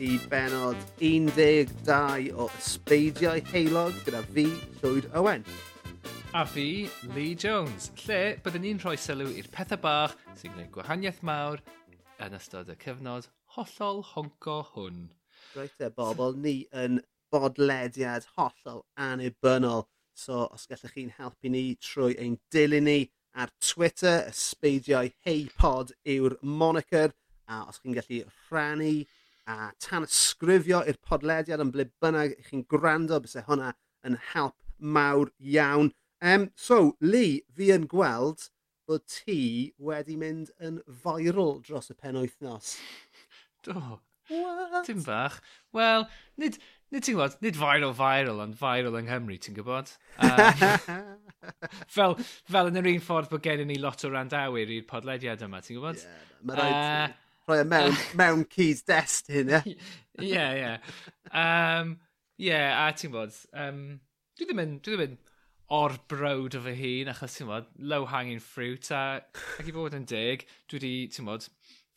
i benod 12 o Ysbeidiau Heilog gyda fi, Llwyd Owen. A fi, Lee Jones, lle byddwn ni'n rhoi sylw i'r pethau bach sy'n gwneud gwahaniaeth mawr yn ystod y cyfnod hollol honco hwn. Reit e, bobl, ni yn bodlediad hollol anibynnol. So, os gallwch chi'n helpu ni trwy ein dilyn ni ar Twitter, ysbeidiau heipod yw'r moniker. A os chi'n gallu rhannu a tanysgrifio i'r podlediad yn ble bynnag chi'n gwrando bys e hwnna yn help mawr iawn. Um, so, Lee, fi yn gweld bod ti wedi mynd yn viral dros y pen wythnos. Do. What? Tim bach. Wel, nid, nid ti'n gwybod, nid viral viral, ond viral yng Nghymru, ti'n gwybod? Um, fel, fel yn yr un ffordd bod gennym ni lot o randawyr i'r podlediad yma, ti'n gwybod? Yeah, mae rhaid uh, rhoi e mewn, mewn cyd-destun, ie? Ie, ie. Um, Ie, a ti'n bod, um, dwi ddim yn, dwi ddim yn o'r brod o fy hun, achos ti'n bod, low-hanging fruit, a ac i fod yn dig, dwi wedi, ti'n bod,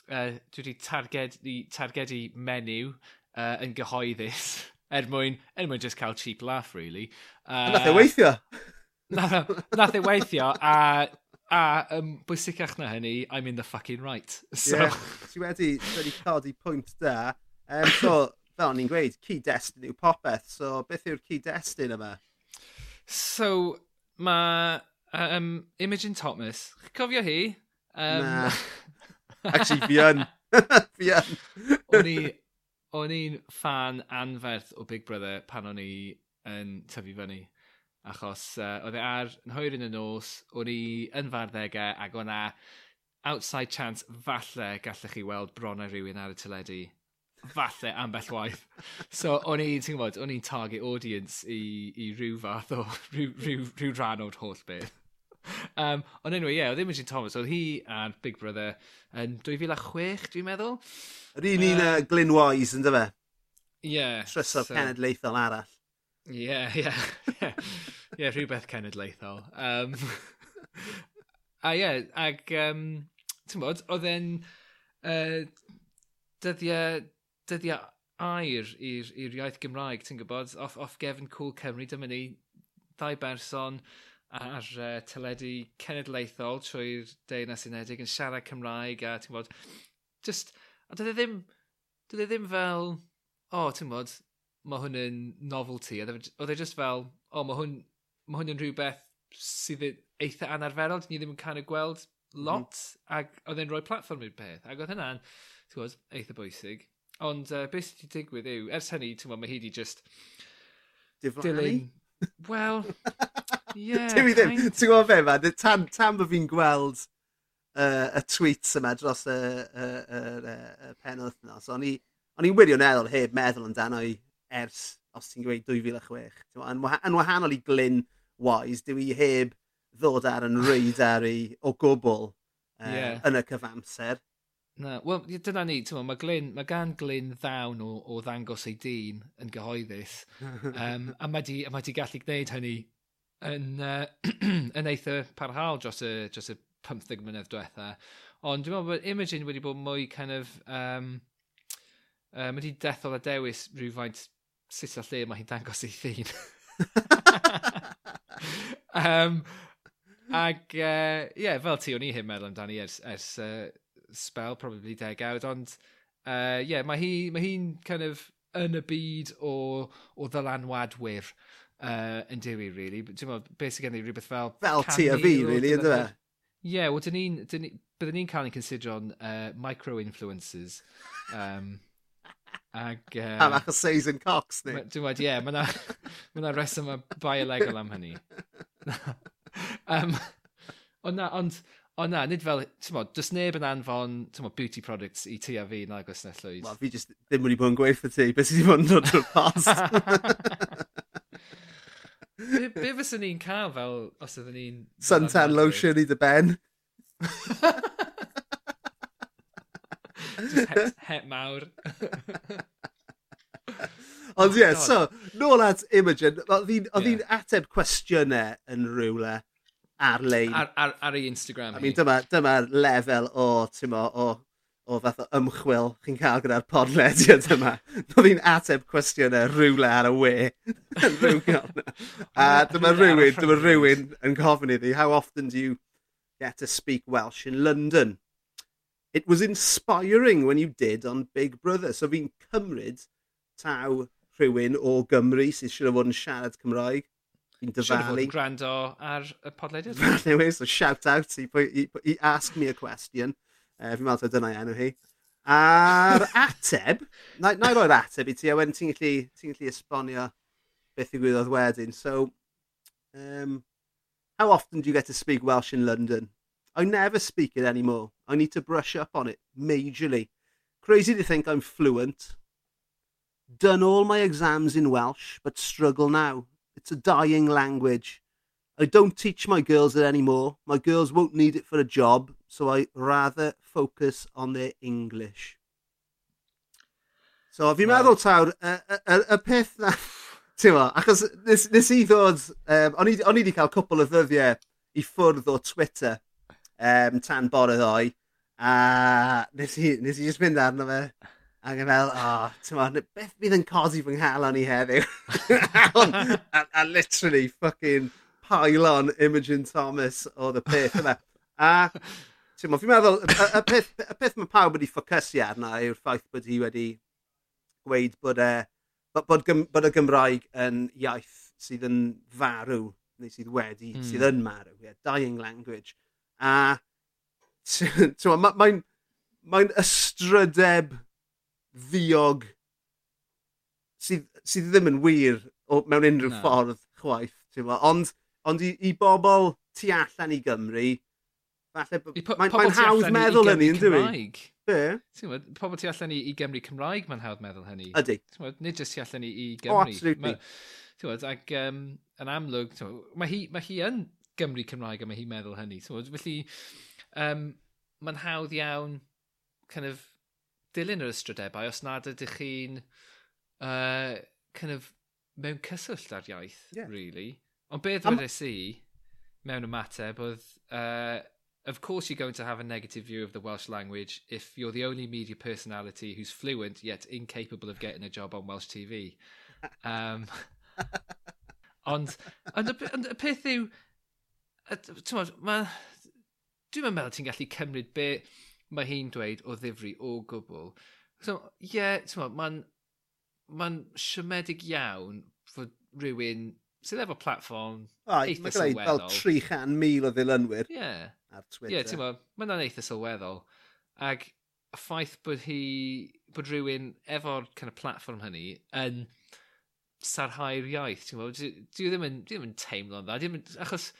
uh, dwi wedi targedu, targedu menyw uh, yn gyhoeddus, er mwyn, er mwyn just cael cheap laugh, really. Uh, nath e weithio! nath, e, nath e weithio, a A, um, bwysicach na hynny, I'm in the fucking right. So... Yeah, ti wedi, ti wedi codi pwynt da. Um, so, fel ni'n gweud, cyd-destun yw popeth. So, beth yw'r cyd-destun yma? So, mae um, Imogen Thomas, cofio hi? Um, na. Actually, fi yn. fi yn. o'n i'n fan anferth o Big Brother pan o'n i yn tyfu fyny. Achos uh, oedd e ar yn hwyr yn y nos, o'n i yn farddegau ac o'na outside chance falle gallech chi weld bronau rhywun ar y teledu. Falle ambell waith. so o'n i, ti'n gwybod, o'n i'n target audience i, i rhyw fath o, rhyw, rhyw, rhyw rhan o'r holl beth. Um, ond anyway, ie, yeah, oedd e Imogen Thomas, oedd hi a'r Big Brother yn 2006, dwi'n meddwl. Yr un un uh, Glyn Wise, ynddo fe? Ie. Yeah, Trysor so... cenedlaethol arall. Ie, ie. Ie, rhywbeth cenedlaethol. Um, a ie, yeah, ac, um, ti'n bod, oedd e'n uh, dyddiau, dyddiau air i'r iaith Gymraeg, ti'n gwybod, off, off gefn Cool Cymru, dyma ni ddau berson ar uh, teledu cenedlaethol trwy'r Deyrnas Unedig yn siarad Cymraeg a ti'n bod, just, a dydw e ddim, dydw e ddim fel, o, oh, ti'n bod, mae hwn yn novelty. Oedd e just e fel, o, oh, mae hwn, ma hwn yn rhywbeth sydd e-, eitha anarferol, ni ddim yn can y gweld mhm. lot, mm. ac oedd e'n rhoi platform i'r peth, ac oedd hynna'n, ti'n gwybod, eitha bwysig. Ond uh, beth sydd wedi digwydd yw, ers hynny, ti'n gwybod, mae hi wedi just... Diflannu? Wel, ie. Ti'n ddim, ti'n gwybod fe, ma, tan, tan bod fi'n gweld uh, y tweets yma dros y, y, y, y, y pen wythnos, o'n i, o'n i'n wirioneddol heb meddwl amdano i ers, os ti'n gweud 2006. Yn, waha yn wahanol i Glyn Wise, dwi i heb ddod ar yn radar i o gwbl uh, yeah. yn y cyfamser. Na, wel, dyna ni, ti'n mae, Glyn, mae gan Glyn ddawn o, o ddangos ei dyn yn gyhoeddus, um, a mae di, a mae di gallu gwneud hynny yn, uh, yn eitha parhaol dros y, dros y 15 mlynedd diwetha. Ond dwi'n meddwl bod Imogen wedi bod mwy kind of, um, uh, mae di dethol a dewis rhywfaint sut a lle mae hi'n dangos ei llun. um, ag, ie, uh, yeah, fel ti o'n i hyn meddwl amdani ers, ers uh, spel, probably degawd, ond, ie, uh, yeah, mae hi'n mae hi kind of yn y byd o, o ddylanwadwyr uh, yn dewi, really. Dwi'n meddwl, beth sy'n gen i rhywbeth fel... Fel ti a fi, really, ynddo fe? Ie, yeah, wel, dyn ni'n... Byddwn ni'n cael ein considero'n uh, micro-influencers. Um, Ag, uh, Am achos Susan Cox, ni. Dwi'n wedi, ie, mae yna reswm biolegol am hynny. um, ond na, ond, O na, nid fel, ti'n modd, does neb yn anfon, ti'n modd, beauty products i ti a fi na agos neu llwyd. Wel, fi just ddim wedi bod yn gweithio ti, beth sydd wedi bod yn dod drwy'r past. be, be fyswn ni'n cael fel, os ydyn ni'n... Suntan lotion i dy ben. Just het, het mawr. Ond oh ie, so, nôl at Imogen, oedd hi'n yeah. ateb cwestiynau yn rhywle ar-lein. Ar, ar, ar ei Instagram I mean, dyma, dyma'r lefel o, tymo, o, o fath o ymchwil chi'n cael gyda'r podlediad yma. Oedd hi'n ateb cwestiynau rhywle ar y we. a dyma rhywun, dyma rhywun yn gofyn iddi, how often do you get to speak Welsh in London? it was inspiring when you did on Big Brother. So fi'n cymryd taw rhywun o Gymru sydd o fod yn siarad Cymraeg. Fi'n dyfalu. yn gwrando ar y podleidiad. anyway, so shout out i, i, i ask me a question. Uh, fi'n meddwl dyna enw hi. A'r ateb, na, na i roi'r ateb i ti, a wedyn ti'n gallu, ti gallu esbonio beth ddigwyddodd wedyn. So, um, how often do you get to speak Welsh in London? I never speak it anymore. I need to brush up on it majorly. Crazy to think I'm fluent. Done all my exams in Welsh, but struggle now. It's a dying language. I don't teach my girls it anymore. My girls won't need it for a job, so I rather focus on their English. So, fi'n right. meddwl tawr, y, y, y, y peth na, ti'n mo, achos nes, nes i ddod, um, o'n i wedi cael cwpl o ddyddiau i ffwrdd o Twitter, um, tan bore ddoe. A nes i, nes i just mynd arno fe. Ac yn fel, o, oh, tyma, beth bydd yn codi fy nghalon i heddiw? a, a, literally, fucking pylon Imogen Thomas oedd y peth yma. A, ti'n mo, fi'n meddwl, y, y, peth, y peth mae pawb wedi ffocysu arna yw'r ffaith bod hi wedi gweud bod, e, bod, bod, bod y Gymraeg yn iaith sydd yn farw, neu sydd wedi, mm. sydd yn marw, yeah, dying language a mae'n ma, ma, n, ma ystrydeb ddiog sydd, sydd ddim yn wir o, mewn unrhyw no. ffordd chwaith. Ond, ond i, i bobl tu allan i Gymru, falle mae'n mae hawdd meddwl hynny, yn dwi? Be? Pobl tu allan i, i Gymru Cymraeg mae'n hawdd meddwl hynny. Ydy. Nid jyst tu allan i, i Gymru. O, oh, absolutely. Ma, bod, ac um, yn amlwg, mae hi, ma hi yn Gymru Cymraeg a mae hi'n meddwl hynny. So, felly, um, mae'n hawdd iawn kind of, dilyn yr ystrydebau os nad ydych chi'n uh, kind of, mewn cyswllt ar iaith, yeah. really. Ond beth Am... ddweud i mewn ymateb oedd, uh, of course you're going to have a negative view of the Welsh language if you're the only media personality who's fluent yet incapable of getting a job on Welsh TV. Um, ond, ond, y, ond y peth yw, Dwi'n meddwl ti'n gallu cymryd be mae hi'n dweud o ddifri o gwbl. So, ie, yeah, mae'n ma siomedig iawn fod rhywun sydd efo platform oh, eitha sylweddol. Fel 300,000 o ddilynwyr yeah. ar Twitter. Ie, yeah, ti'n mo, mae'n eitha sylweddol. Ac y ffaith bod hi, bod rhywun efo'r kind of platform hynny yn sarhau'r iaith, ti'n mo, dwi, dwi e ddim yn, dwi e ddim yn teimlo'n dda, dwi e ddim yn, achos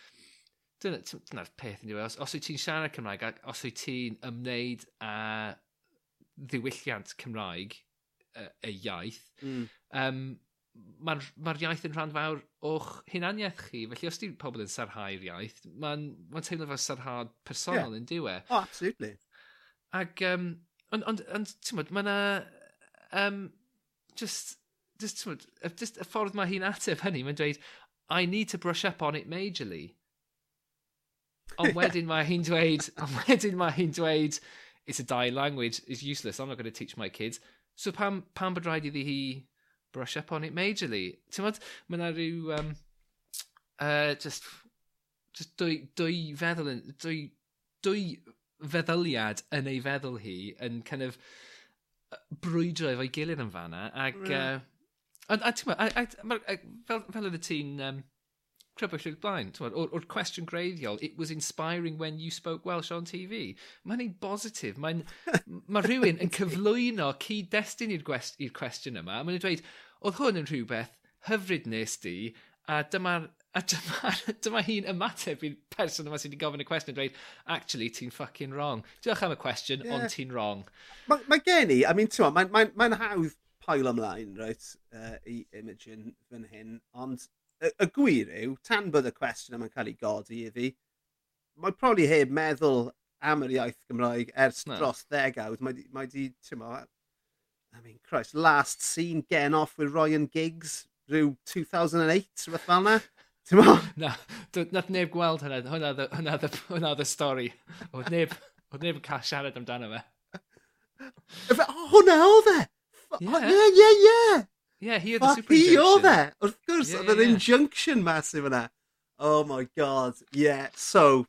Dyna'r peth yn diwedd. Os, os wyt ti'n siarad Cymraeg ac os wyt ti'n ymwneud â ddiwylliant Cymraeg, y, y iaith, mm. um, mae'r ma iaith yn rhan fawr o'ch hunaniaeth chi. Felly os di pobl yn sarhau'r iaith, mae'n ma teimlo fel sarhad personol yeah. yn diwe. Oh, absolutely. Ac, um, ond, ond, ond ti'n modd, mae um, just, just, ti'n modd, just y ffordd mae hi'n ateb hynny, mae'n dweud, I need to brush up on it majorly. Ond wedyn mae hi'n dweud, ond wedyn mae hi'n dweud, it's a dying language, it's useless, I'm not going to teach my kids. So pam, pam bod rhaid iddi hi brush up on it majorly? Ti'n modd, mae yna rhyw, um, uh, just, just dwy, dwy feddwl, yn, dwy, dwy feddyliad yn ei feddwl hi yn kind of brwydro efo'i gilydd yn fanna ac mm. uh, a, a, a, a, fel, fel oedd y ti'n um, crybwyll o'r blaen. O'r, or cwestiwn greiddiol, it was inspiring when you spoke Welsh on TV. Mae'n ein bositif. Mae ma rhywun yn cyflwyno cyd-destun i'r cwestiwn yma. Mae'n dweud, oedd hwn yn rhywbeth hyfryd nes di, a dyma'r A dyma, dyma hi'n ymateb i'r person yma sydd wedi gofyn y cwestiwn dweud, actually, ti'n fucking wrong. Diolch am y cwestiwn, yeah. ond ti'n wrong. Mae ma gen i, I mean, ti'n mae'n ma, ma, ma hawdd pael ymlaen, right, uh, i Imogen fan hyn, ond y, y gwir yw, tan bod y cwestiwn yma'n cael ei godi i fi, mae probably heb meddwl am yr iaith Gymraeg ers no. dros ddegawd. Mae, mae di, ti'n mo, I mean, Christ, last scene gen off with Ryan Giggs, rhyw 2008, rhywbeth fel na. Ti'n mo? Na, nath neb gweld hynna, hwnna oedd y stori. Oedd neb, oedd neb yn cael siarad amdano fe. Hwnna oedd e! Ie, ie, ie! yeah, he oedd y super injunction. Hi oedd e! Wrth gwrs, yeah, oedd yeah, yr yeah. injunction masif yna. Oh my god, yeah. So,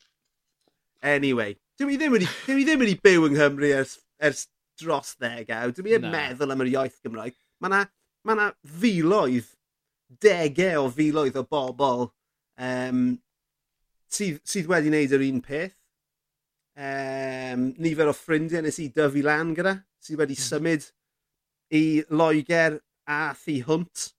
anyway. Dwi mi ddim wedi, dwi mi ddim wedi byw yng Nghymru ers, ers dros ddegaw. Dwi mi no. meddwl am yr iaith Gymraeg. Mae yna ma, na, filoedd, degau o filoedd o bobl um, sydd, sydd wedi wneud yr un peth. Um, nifer o ffrindiau nes i dyfu lan gyda, sydd wedi symud i Loegr a Thu Hwnt.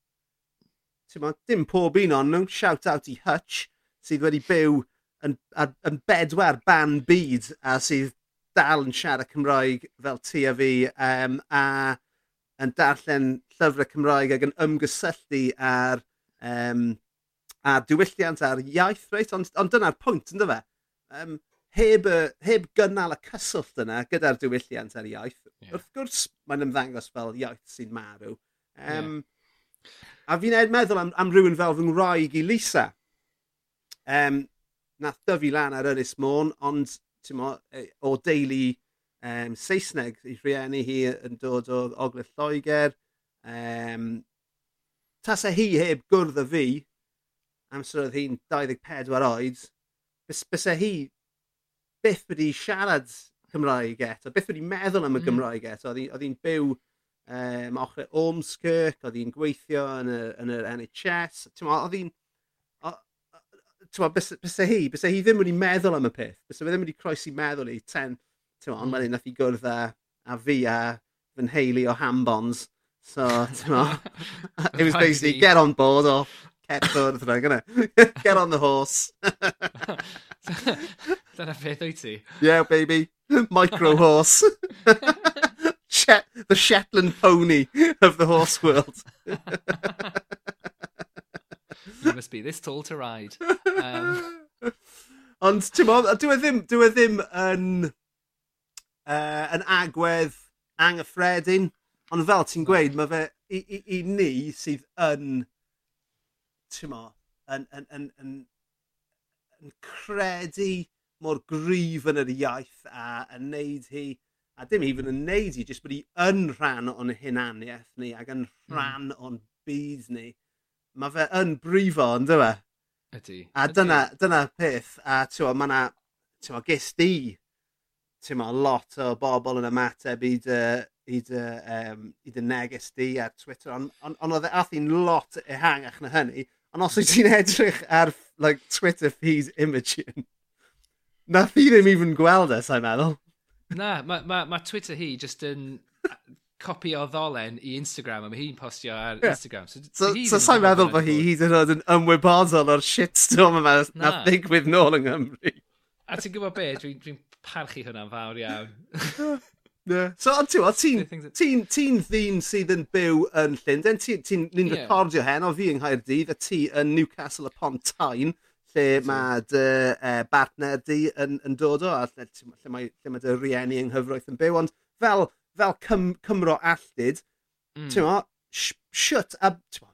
Mo, dim pob un ond nhw, shout out i Hutch, sydd wedi byw yn, ar, yn bedwar ban byd a sydd dal yn siarad Cymraeg fel ti a fi um, a yn darllen llyfrau Cymraeg ac yn ymgysylltu ar, um, ar diwylliant a'r iaith, reit? Ond, ond dyna'r pwynt, ynddo fe? Um, heb, y, heb gynnal y cyswllt yna gyda'r diwylliant a'r iaith, yeah. wrth gwrs mae'n ymddangos fel iaith sy'n marw. Um, yeah. A fi'n ed meddwl am, am rhywun fel fy ngwraig i Lisa. Um, nath dyfu lan ar Ynys Môn, ond mo, e, o deulu um, Saesneg, i rhieni hi yn dod o Ogledd Lloegr. Um, Tasa hi heb gwrdd â fi, amser oedd hi'n 24 oed, bys, bysa hi byth wedi siarad Cymraeg eto, byth wedi meddwl am y mm. Gymraeg eto, oedd hi'n byw um, ochr Ormskirk, oedd hi'n gweithio yn, y, yn yr NHS. Oedd hi'n... Bysa hi, bysa hi ddim wedi meddwl am y peth. Bysa fe ddim wedi croesi meddwl i ten... Ond mm. wedyn nath i gwrdd a, a fi a fy nheulu o hambons. So, it was basically, get on board or get wrth rhaid, gynna. Get on the horse. Dyna beth o'i ti? Yeah, baby. Micro horse. Shet the Shetland pony of the horse world. you must be this tall to ride. Um... Ond ti'n bod, dwi e ddim, dwi e ddim yn, uh, yn agwedd anghyffredin, ond fel ti'n gweud, mae fe i, i, i ni sydd yn, ti'n mo, yn, yn, yn, yn, yn credu mor gryf yn yr iaith a yn neud hi a dim even yn neud i, jyst bod i yn rhan o'n hunaniaeth ni ac yn hmm. rhan mm. o'n byd ni. Mae fe yn brifo, ond dyma. E? Ydy. A dyna, dyna peth, a tiwa, mae yna, tiwa, gest di, tiwa, lot o bobl yn ymateb i dy, i dy, um, i dy neges di ar Twitter, ond on, on oedd e, ath i'n lot ehangach na hynny, ond os wyt ti'n edrych ar like, Twitter feed Imogen, nath i ddim even gweld e, sa'n meddwl. Na, mae ma, ma Twitter hi just yn copi o ddolen i Instagram, a mae hi'n postio ar yeah. Instagram. So, so, so sa'n meddwl bod hi hyd yn oed yn ymwybodol o'r shitstorm yma na, na ddigwydd nôl yng Nghymru. A ti'n gwybod be, dwi'n dwi parchu hwnna'n fawr iawn. yeah. So, ond ti'n ti'n ti ti'n ddyn sydd yn byw yn Llundain, ti'n ti, ti, ti, ti yeah. recordio hen o fi yng Nghaerdydd, a ti yn Newcastle upon Tyne, lle mae dy uh, bartner di yn, yn dod o, a lle, lle mae, lle mae dy rieni yng nghyfroeth yn byw, ond fel, fel Cym, Cymro alltid, mm. ti'n mo, shwt, a mo,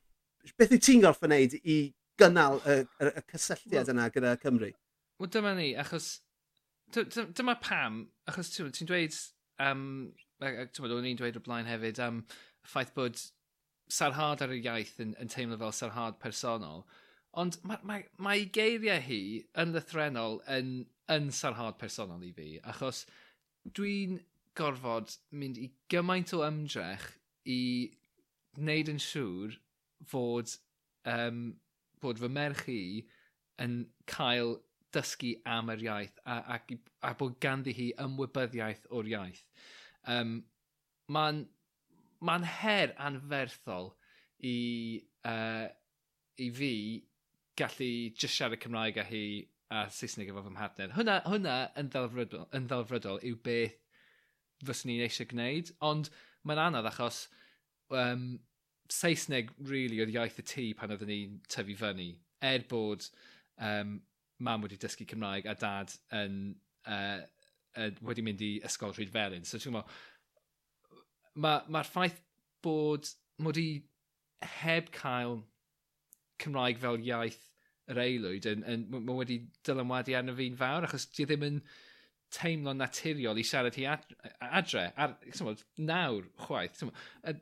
beth wyt ti'n gorff yn neud i gynnal y, y, y cysylltiad yna gyda Cymru? Wel, dyma ni, achos, dyma pam, achos ti'n dweud, um, ti'n dweud, o'n i'n dweud o blaen hefyd, am um, ffaith bod sarhad ar y iaith yn, yn teimlo fel sarhad personol. Ond mae, mae, mae geiriau hi yn ddythrenol yn, yn sarhad personol i fi, achos dwi'n gorfod mynd i gymaint o ymdrech i wneud yn siŵr fod, um, bod fy merch i yn cael dysgu am yr iaith a, a, a bod ganddi hi ymwybyddiaeth o'r iaith. Um, Mae'n ma her anferthol i, uh, i fi gallu just siarad Cymraeg â hi a Saesneg efo fy mhartner. Hwna, hwna yn ddelfrydol, yn ddelfrydol yw beth fyswn ni'n eisiau gwneud, ond mae'n anodd achos um, Saesneg really oedd iaith y tŷ pan oedden ni'n tyfu fyny, er bod um, mam wedi dysgu Cymraeg a dad yn, uh, uh, wedi mynd i ysgol rhyd felyn. So ti'n mae'r ma ffaith bod mod i heb cael Cymraeg fel iaith yr aelwyd yn, yn, mae wedi dylanwadu arno fi'n fawr achos di ddim yn teimlo'n naturiol i siarad hi adre ar, bod, nawr chwaith. Bod,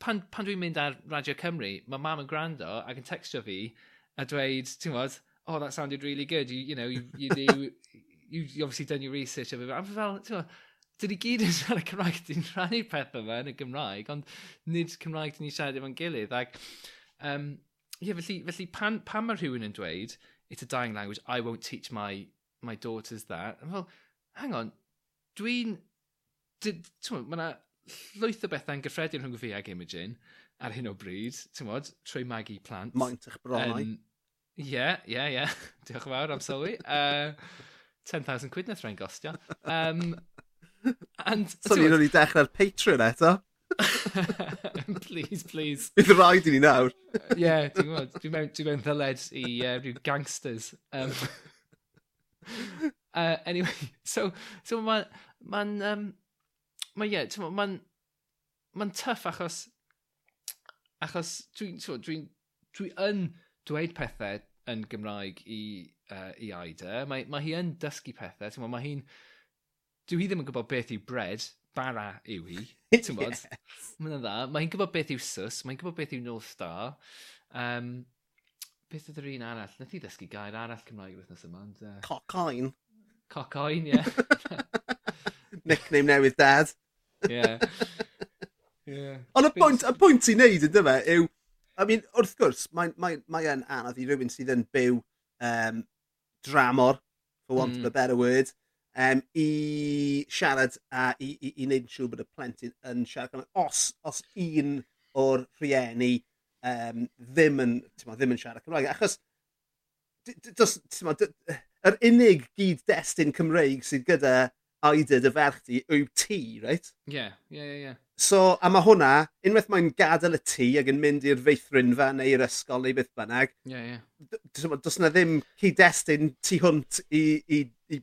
pan, pan dwi'n mynd ar Radio Cymru, mae mam yn gwrando ac yn textio fi a dweud, ti'n bod, oh, that sounded really good, you, you know, you, you, you, you, you obviously done your research. A fi fel, ti'n bod, dyn ni gyd yn siarad Cymraeg, dyn rhannu'r pethau yma yn y Gymraeg, ond nid Cymraeg dyn ni siarad efo'n gilydd. Ac, um, yeah, felly, felly pan, pan mae rhywun yn dweud, it's a dying language, I won't teach my, my daughters that. Well, hang on, dwi'n... Mae yna llwyth o bethau'n gyffredin rhwng fi ag Imogen ar hyn o bryd, ti'n modd, trwy magu plant. Maint eich bronau. Ie, ie, ie. Diolch yn fawr am sylwi. Uh, 10,000 quid nath rhain gostio. Um, and, so ni'n rhaid i dechrau'r Patreon eto please, please. Bydd rhaid i ni nawr. Ie, yeah, dwi'n gwybod. Dwi'n mewn, dwi mewn ddyled i uh, rhyw gangsters. Um, uh, anyway, so, so mae'n... Ma Um, ma, yeah, mae'n... ma tuff achos... Achos dwi'n... dwi, Dwi'n dwi yn dweud pethau yn Gymraeg i, uh, i Aida. Mae, mae hi yn dysgu pethau. Mae hi'n... Dwi hi ddim yn gwybod beth yw bread bara yw hi. Ti'n yes. Mae'n dda. Mae'n gwybod beth yw sws, mae'n gwybod beth yw North Star. Um, beth ydy'r un arall? Nath i ddysgu gair arall Cymraeg wythnos yma. Ond, uh... Cocoin. Cocoin, ie. Yeah. Nickname newydd dad. Ie. yeah. yeah. Ond y pwynt, y pwynt i wneud ydy fe yw, I mean, wrth gwrs, mae'n mae, mae, anodd i rywun sydd yn byw um, dramor, for want mm. of a better word, um, i siarad a i, i, i wneud yn siŵr bod y plentyn yn siarad Os, os un o'r rhieni um, ddim, yn, ma, ddim yn siarad Cymraeg. Achos, dos, ma, yr unig gyd-destun Cymreig sydd gyda oedr dy ferch ti yw ti, reit? Ie, ie, ie. So, a mae hwnna, unwaith mae'n gadael y tŷ ac yn mynd i'r feithrinfa neu'r ysgol neu beth bynnag, yeah, yeah. does yna ddim cyd-destun tu hwnt i, i, i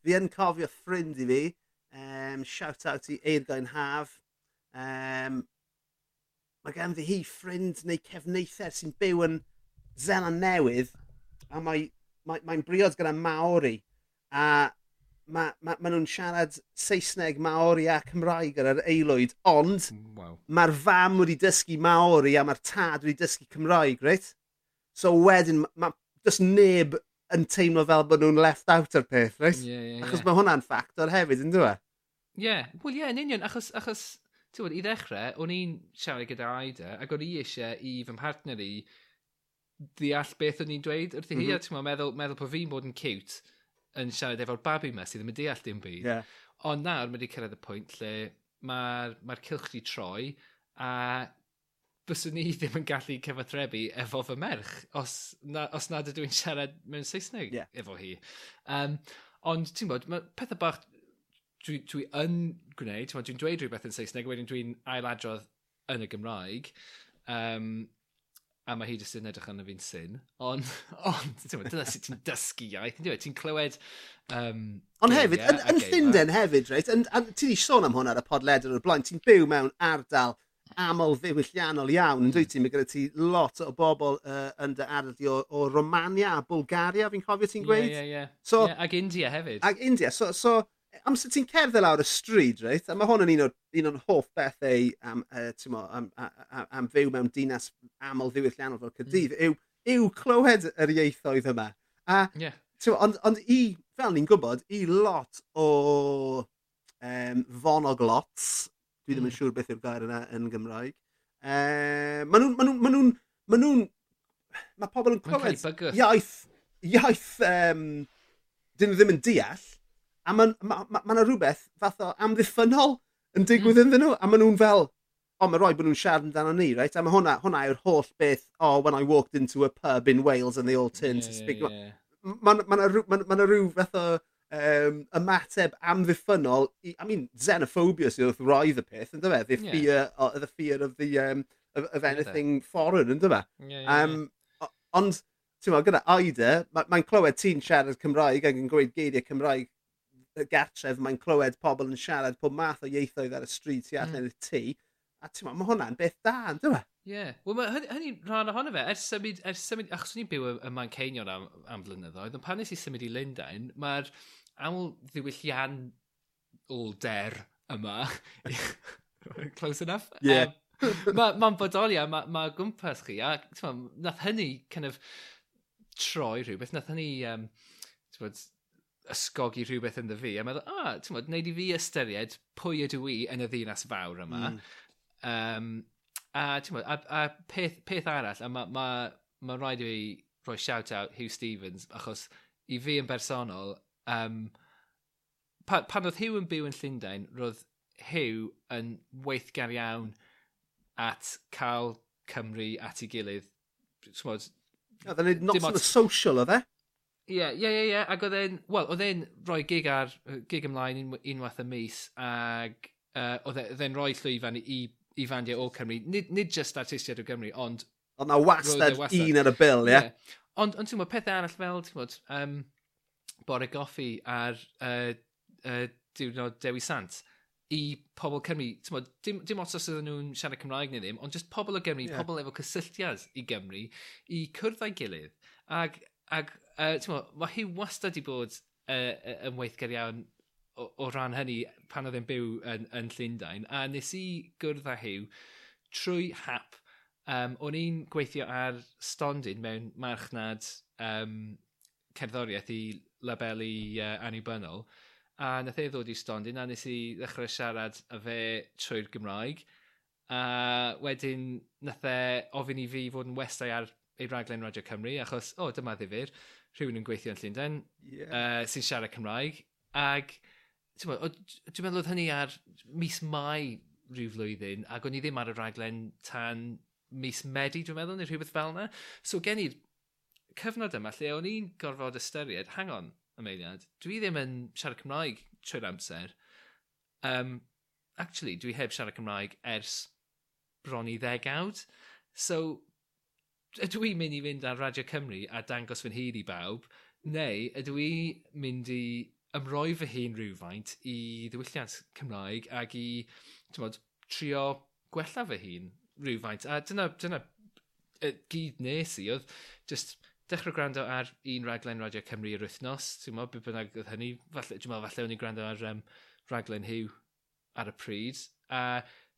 Fi yn cofio ffrind i fi, um, shout out i Eirgoen Haf. Um, mae gen fi hi ffrind neu cefneither sy'n byw yn Zeland Newydd a mae'n mae, mae briod gyda Maori a mae ma, ma nhw'n siarad Saesneg, Maori a Cymraeg ar yr aelwyd, ond mm, wow. mae'r fam wedi dysgu Maori a mae'r tad wedi dysgu Cymraeg, reit? So wedyn, mae ma, does neb yn teimlo fel bod nhw'n left out o'r peth, reis? Yeah, yeah, ie. Achos mae hwnna'n ffactor hefyd, yn dweud? Ie, yeah. wel ie, yeah, yn union, achos, achos ti'n bod, i ddechrau, o'n i'n siarad gyda Aida, ac o'n i eisiau i fy mhartner i ddeall beth o'n i'n dweud wrth i hi, mm -hmm. a mhm. ti'n meddwl, meddwl bod fi'n bod yn cute yn siarad efo'r babi yma sydd ddim yn deall dim byd. Yeah. Ond nawr mae wedi cyrraedd y pwynt lle mae'r ma, r, ma r cilch wedi troi a byswn ni ddim yn gallu cyfathrebu efo fy merch os, na, os nad ydw i'n siarad mewn Saesneg yeah. efo hi. Um, ond ti'n bod, mae pethau bach dwi, dwi yn gwneud, dwi'n dweud rhywbeth yn Saesneg, wedyn dwi'n ailadrodd yn y Gymraeg. Um, a mae hi jyst yn edrych arno fi'n syn. Ond, on, dyna sut ti'n dysgu iaith, e? ti'n clywed... Um, ond hefyd, yn, yn Llundain hefyd, reit, ti wedi sôn am hwn ar y podled yn y blaen, ti'n byw mewn ardal aml ddiwylliannol iawn, yn dwyt ti? Mae gyda ti lot o bobl uh, yn dy arddio o, o Romania a Bulgaria, fi'n cofio ti'n gweud? Ie, yeah, ie, yeah, ie. Yeah. So, yeah, ag India hefyd. Ag India. So, so amser ti'n cerdded lawr y stryd, reit? A mae hwn yn un o'r un o'n hoff bethau am, uh, mo, am, am, am, fyw mewn dinas aml ddiwylliannol fel Cydydd, mm. yw, yw clywed yr ieithoedd yma. A, yeah. ond, ond i, fel ni'n gwybod, i lot o um, fonoglots Dwi ddim yn siŵr beth yw'r gair yna yn Gymraeg. Uh, ma nhw'n... Ma nhw'n... Ma nhw'n... Ma nhw'n... Mae pobl yn clywed iaith... Iaith... Um, dyn nhw ddim yn deall. A mae ma, ma, ma rhywbeth fath o amddiffynol yn digwydd mm. iddyn nhw. A mae nhw'n fel, o, mae rhaid bod nhw'n siarad amdano ni, right? A mae hwnna, hwnna yw'r holl beth, oh, when I walked into a pub in Wales and they all turned yeah, to speak. Yeah, yeah. Mae yna ma, ma, ma, ma, ma, ma, ma, ma rhyw fath o um, ymateb amddiffynnol i, I mean, xenophobia sydd wrth roedd y peth, ynddo fe? The yeah. fear, o, the fear of the, um, of, of anything yeah, foreign, ynddo fe? Yeah, yeah, um, yeah. Ond, ti'n meddwl, gyda Aida, mae'n ma clywed ti'n siarad Cymraeg ac yn gweud geiriau Cymraeg gartref, mae'n clywed pobl yn siarad pob math o ieithoedd ar y stryd tu allan mm. i'r tŷ. A ti'n meddwl, mae hwnna'n beth da, ynddo fe? Ie. Yeah. Wel, mae hynny, hynny'n rhan ohono fe. Ers symud, ers symud, achos ni'n byw ym Manceinion am, am flynyddoedd, ond pan nes i symud i Lundain, mae'r aml ddiwyllianolder yma. Close enough? Yeah. Um, Mae'n ma bodoli a mae ma gwmpas chi, a ma, nath hynny kind of troi rhywbeth, nath hynny um, bod, ysgogi rhywbeth ynddo fi, a meddwl, ah, ti'n bod, neud i fi ystyried pwy ydw i yn y ddinas fawr yma. Mm. Um, a, ti'n bod, a, a peth, peth arall, a mae ma, ma rhaid i fi roi shout-out Hugh Stevens, achos i fi yn bersonol, Um, pa, pan oedd Hugh yn byw yn Llundain, roedd Hugh yn weithgar iawn at cael Cymru at ei gilydd. Oedd yn neud not on the social oedd e? Ie, ie, ie, ie. Ac oedd e'n, wel, oedd e'n rhoi gig ar, gig ymlaen un, unwaith y mis, ac uh, e, oedd e'n rhoi llwyfan i, i fandiau o Cymru. Nid, nid just artistiaid o Gymru, ond... Ond na wastad e un ar y bil, ie? Yeah? Ond, ond ti'n gwybod, pethau arall fel, ti'n gwybod, um, bore goffi ar uh, uh, diwrnod Dewi Sant i pobl Cymru. Mod, dim, dim ots os ydyn nhw'n siarad Cymraeg neu ddim, ond just pobl o Gymru, yeah. pobl efo cysylltiad i Gymru, i cwrdd â'i gilydd. Ag, ag uh, mod, mae hi wastad i bod uh, yn weithgar iawn o, o ran hynny pan oedd e'n byw yn, yn Llundain. A nes i gwrdd â hiw trwy hap. Um, o'n i'n gweithio ar stondin mewn marchnad um, cerddoriaeth i labelu uh, annibynnol. A nath e ddod i stondin a nes i ddechrau siarad a fe trwy'r Gymraeg. A wedyn nath e ofyn i fi fod yn westau ar ei raglen Radio Cymru achos, o, oh, dyma ddifur, rhywun yn gweithio yn Llundain yeah. uh, sy'n siarad Cymraeg. Ag, Ac dwi'n meddwl oedd hynny ar mis Mai rhyw flwyddyn ac o'n i ddim ar y raglen tan mis Medi, dwi'n meddwl, neu rhywbeth fel yna. So gen i'r cyfnod yma lle o'n i'n gorfod ystyried, hang on, ymeiliad, dwi ddim yn siarad Cymraeg trwy'r amser. Um, actually, dwi heb siarad Cymraeg ers bron i ddegawd. So, ydw i'n mynd i fynd ar Radio Cymru a dangos fy nhyd i bawb, neu ydw i mynd i ymroi fy hun rhywfaint i ddiwylliant Cymraeg ac i, ti'n bod, trio gwella fy hun rhywfaint. A dyna, dyna gyd nes i, oedd just dechrau gwrando ar un raglen Radio Cymru yr wythnos. Ti'n meddwl, beth bynnag oedd hynny. Falle, dwi'n meddwl, falle o'n i'n gwrando ar um, raglen Hugh ar y pryd. A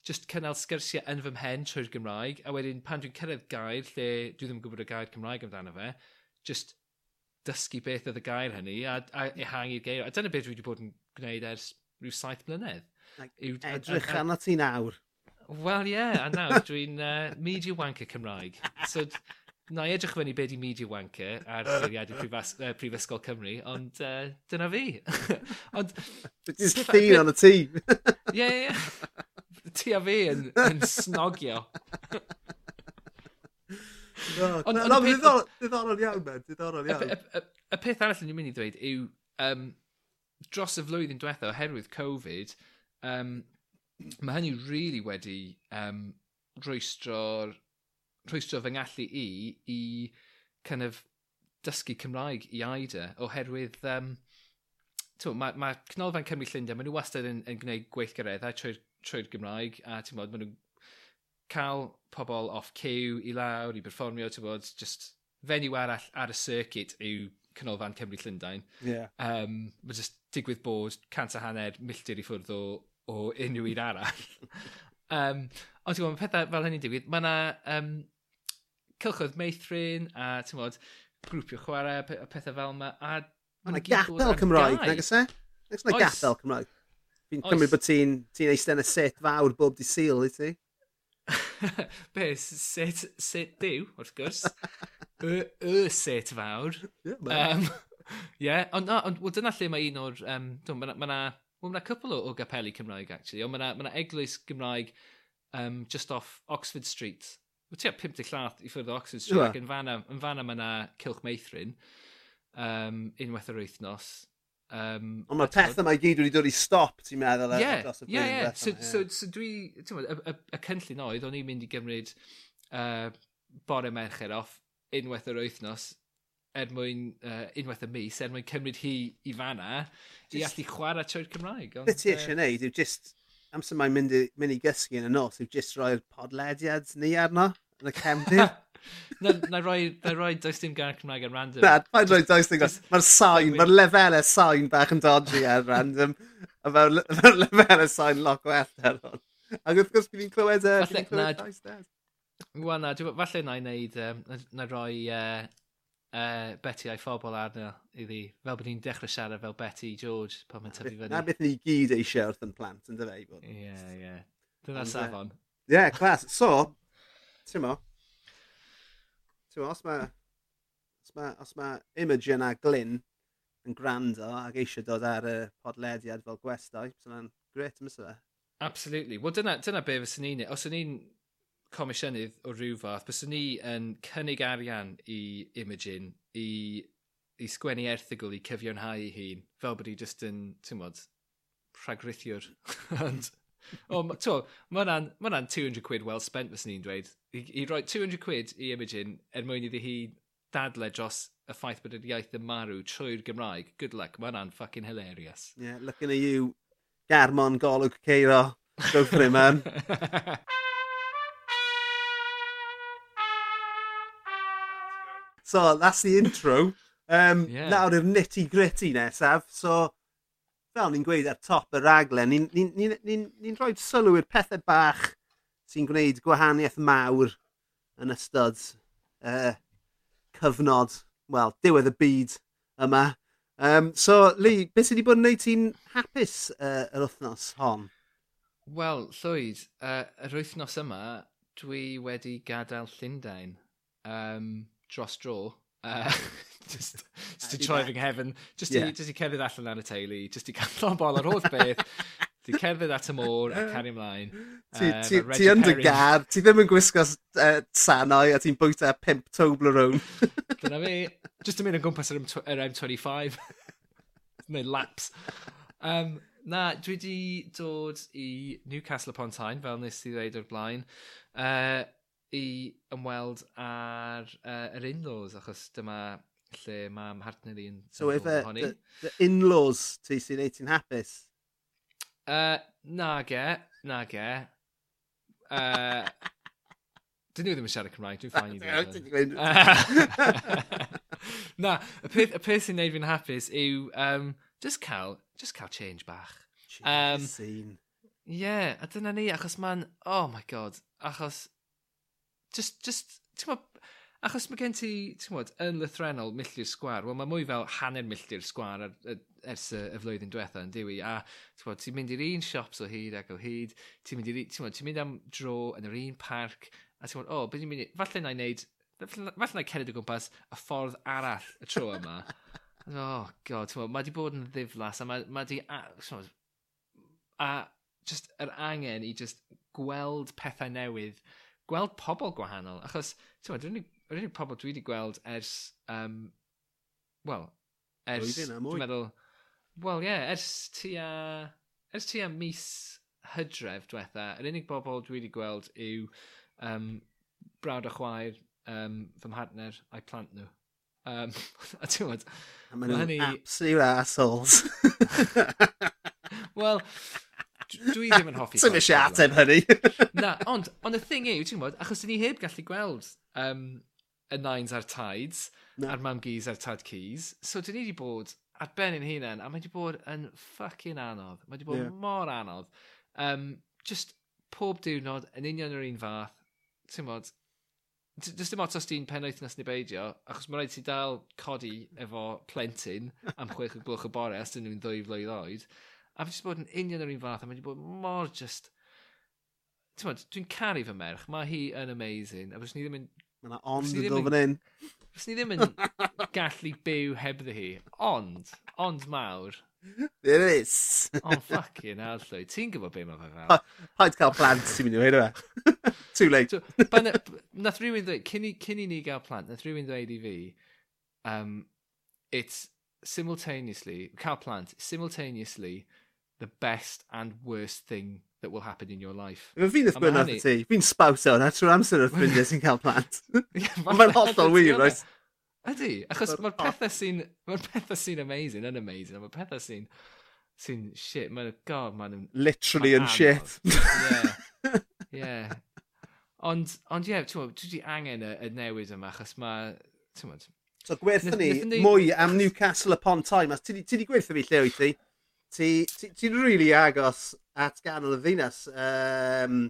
just cynnal sgyrsiau yn fy mhen trwy'r Gymraeg. A wedyn, pan dwi'n cyrraedd gair, lle dwi ddim yn gwybod y gair Cymraeg amdano fe, just dysgu beth oedd y gair hynny a, a ehangu'r geir. A dyna beth dwi wedi bod yn gwneud ers rhyw saith mlynedd. Yw, Edrych a- a- arno ti nawr. Wel ie, yeah, a nawr dwi'n uh, media wanker Cymraeg. So, na i edrych fyny beth i media wanker ar seiriadau prifas, uh, Prifysgol Cymru, ond uh, dyna fi. ond... Just thyn on y tîm. Ie, ie. Ti a fi yn, yn snogio. ond No, on, no, diddorol, diddorol iawn, men. Diddorol iawn. Y peth arall ni'n mynd i ddweud yw, um, dros y flwyddyn diwetha, oherwydd Covid, um, mae hynny really wedi um, rwystro'r rhwystro fy ngallu i i kind of dysgu Cymraeg i Aida oherwydd um, mae ma Canolfan Cymru Llundain, maen nhw wastad yn, yn gwneud gweithgareddau trwy'r trwy Gymraeg a ti'n bod, maen nhw'n cael pobl off cyw i lawr i performio, ti'n bod, just fenyw arall ar y circuit yw Cynolfan Cymru Llundain. Yeah. Um, mae just digwydd bod cant a hanner milltir i ffwrdd o, o unrhyw un arall. um, ond ti'n bod, mae pethau fel hynny'n digwydd, mae yna um, cylchodd meithrin a ti'n tymod, grwpio chwarae a pethau fel yma. A Mae'n gapel Cymraeg, nag ys e? Nag yna gapel Cymraeg? Fi'n cymryd bod ti'n ti eistedd yn y set fawr bob di syl i ti? Be, set, set diw, wrth gwrs. y, y set fawr. Ie, yeah, um, yeah. ond no, on, well, dyna lle mae un o'r... Um, mae yna ma na, well, ma cwpl o, o gapeli Cymraeg, actually. Ond mae yna ma, eglwys Gymraeg um, just off Oxford Street Wyt ti 50 llath i ffwrdd o Oxford Street ac yn fan am, yn fan am yna Cilch Meithrin um, unwaith yr wythnos. Um, Ond mae'r peth yma i gyd wedi dod i stop, ti'n meddwl? Yeah, ie, yeah. So, so, so dwi, ti'n meddwl, y, y, y cynllun oedd, o'n i'n mynd i gymryd uh, bore mercher off unwaith yr wythnos er mwyn, uh, unwaith y mis, er mwyn cymryd hi i fanna, just, i allu chwarae trwy'r Cymraeg. Ond, Beth ti eisiau neud yw just amser mae'n mynd, i, mynd i gysgu yn y nos yw jyst roi'r podlediad ni arno yn y cefnir. na, na roi, na roi does dim gair Cymraeg yn random. Na, mae'n roi does dim gair. Mae'r sain, mae'r lefelau sain bach yn dodgy ar random. A mae'r mae lefelau sain lot gwell ar hwn. Ac wrth gwrs, fi'n clywed... Uh, falle, na, Wel na, falle na i wneud, um, na roi uh, uh, Betty a'i phobl arno iddi, fel bod ni'n dechrau siarad fel Betty George pan mae'n tyfu fyny. Na beth ni gyd eisiau wrth yn plant, yn dyfa i bod. Ie, yeah, ie. Yeah. Dyna safon. Ie, yeah, clas. So, ti'n mo, ti'n mo, os mae os mae, os mae Imogen a Glyn yn gwrando ac eisiau dod ar y podlediad fel gwestai, so yna'n gret yn mysle. Absolutely. Wel, dyna, dyna be fysyn ni'n... Os o'n i'n comisiynydd o rhyw fath, byswn ni yn cynnig arian i Imogen i, i sgwennu erthigol i cyfiawnhau ei hun, fel bod hi just yn, ti'n modd, rhagrithiwr. Ond, o, to, mae hwnna'n ma 200 quid well spent, fyswn ni'n dweud. I, i roi 200 quid i Imogen er mwyn iddi hi dadle dros y ffaith bod yr iaith yn marw trwy'r Gymraeg. Good luck, mae hwnna'n fucking hilarious. Yeah, looking at you, Garmon Golwg Ceiro. Go for it, man. So, that's the intro. Um, yeah. Nawr yw'r nitty gritty nesaf. So, fel ni'n gweud ar top y raglen, ni'n ni, ni, ni, ni rhoi sylw i'r pethau bach sy'n gwneud gwahaniaeth mawr yn ystod uh, cyfnod, wel, diwedd y byd yma. Um, so, Lee, beth sydd wedi bod yn gwneud ti'n hapus uh, yr wythnos hon? Wel, Llwyd, uh, yr wythnos yma, dwi wedi gadael Llundain. Um, dros dro. Uh, just, just i troi fy nghefn. Just, yeah. i, just i cerdded allan ar y teulu, just i cael o'n bol ar holl beth. Di cerdded at y môr a cario ymlaen. Ti, um, ti, ti yn dy gar, ti ddim yn gwisgo uh, sanau a ti'n bwyta pimp Toblerone. Dyna fi. Just yn mynd yn gwmpas yr, yr M25. Neu laps. Um, na, dwi di dod i Newcastle upon Tyne, fel nes i ddweud o'r blaen. Uh, i ymweld ar uh, yr in-laws, achos dyma lle mae mhartner i'n so efe, honni. The, the in-laws ti sy'n neud ti'n hapus? Uh, na ge, na ge. Uh, Dyn nhw ddim yn siarad Cymraeg, dwi'n ffain i ddweud. Na, y peth, y peth sy'n neud fi'n hapus yw um, just cael, just cael change bach. Um, Ie, yeah, a dyna ni, achos ma'n, oh my god, achos just, just, ti'n gwybod, achos mae gen ti, ti'n gwybod, yn lythrenol milltir sgwar, wel mae mwy fel hanner milltir sgwar ar, ar, ers y, y flwyddyn diwetha yn diwy, a ti'n gwybod, ti'n mynd i'r un siops o hyd ac o hyd, ti'n mynd, i, ti'n gwybod, ti'n mynd am dro yn yr un parc, a ti'n gwybod, o, oh, beth ni'n mynd i, falle na i wneud, falle na i cered o gwmpas y ffordd arall y tro yma. oh, god, ti'n gwybod, mae di bod yn ddiflas, a mae, mae di, a, a, just yr angen i just gweld pethau newydd gweld pobl gwahanol. Achos, ti'n gwybod, yr unig pobl dwi wedi gweld ers, um, wel, ers, dwi'n meddwl, wel, ie, yeah, ers tua, ers tua mis hydref diwetha, yr unig bobl dwi wedi gweld yw um, brawd a chwaer um, fy mhartner a'i plant nhw. Um, a ti'n gwybod... Mae nhw'n hynny... absolute assholes. Wel, dwi ddim yn hoffi... Swn eisiau ateb hynny. Na, ond, ond y thing yw, ti'n gwybod, achos ni heb gallu gweld um, y nines a'r tides, no. a'r mam gys a'r tad keys, so dyn ni wedi bod ar ben yn hunain, a mae wedi bod yn ffucking anodd. Mae wedi bod yeah. mor anodd. Um, just pob diwrnod, yn union yr un fath, ti'n gwybod, Does dim ots os ti'n penwythnos neu beidio, achos mae rhaid ti dal codi efo plentyn am chwech o gloch y bore os dyn nhw'n ddwy flwydd oed. A fi jyst bod yn union yr un fath, a mae wedi bod mor just... Dwi'n caru fy merch, mae hi yn amazing, a fes ni ddim yn... Mae yna ond yn dod fan hyn. Fes ni ddim yn gallu byw heb ddi hi, ond, ond mawr. There is. Ond ffucking hell, llwy. Ti'n gwybod be mae fe fel? Haid cael plant sy'n mynd i wneud fe. Too late. Nath rhywun dweud, cyn i ni gael plant, nath rhywun dweud i fi, um, it's simultaneously, cael plant, simultaneously, the best and worst thing that will happen in your life. Fe fi'n ddefbyn ar ti. Fi'n spawsio o'n trwy'r amser o'r ffrindiau sy'n cael plant. Mae'n hollol wir, oes? Ydy, achos mae'r pethau sy'n mae'r pethau sy'n amazing yn amazing, mae'r pethau sy'n sy'n shit, mae'n god, mae'n literally yn shit. Yeah. yeah. Ond, ond ie, ti'n ti'n dwi wedi angen y, y newid yma, achos mae, ti'n So gwerthu ni mwy am Newcastle upon Tyne. Ti di gwerthu fi lle wyt ti? Ti'n ti, ti really agos at ganol y ddinas. Um,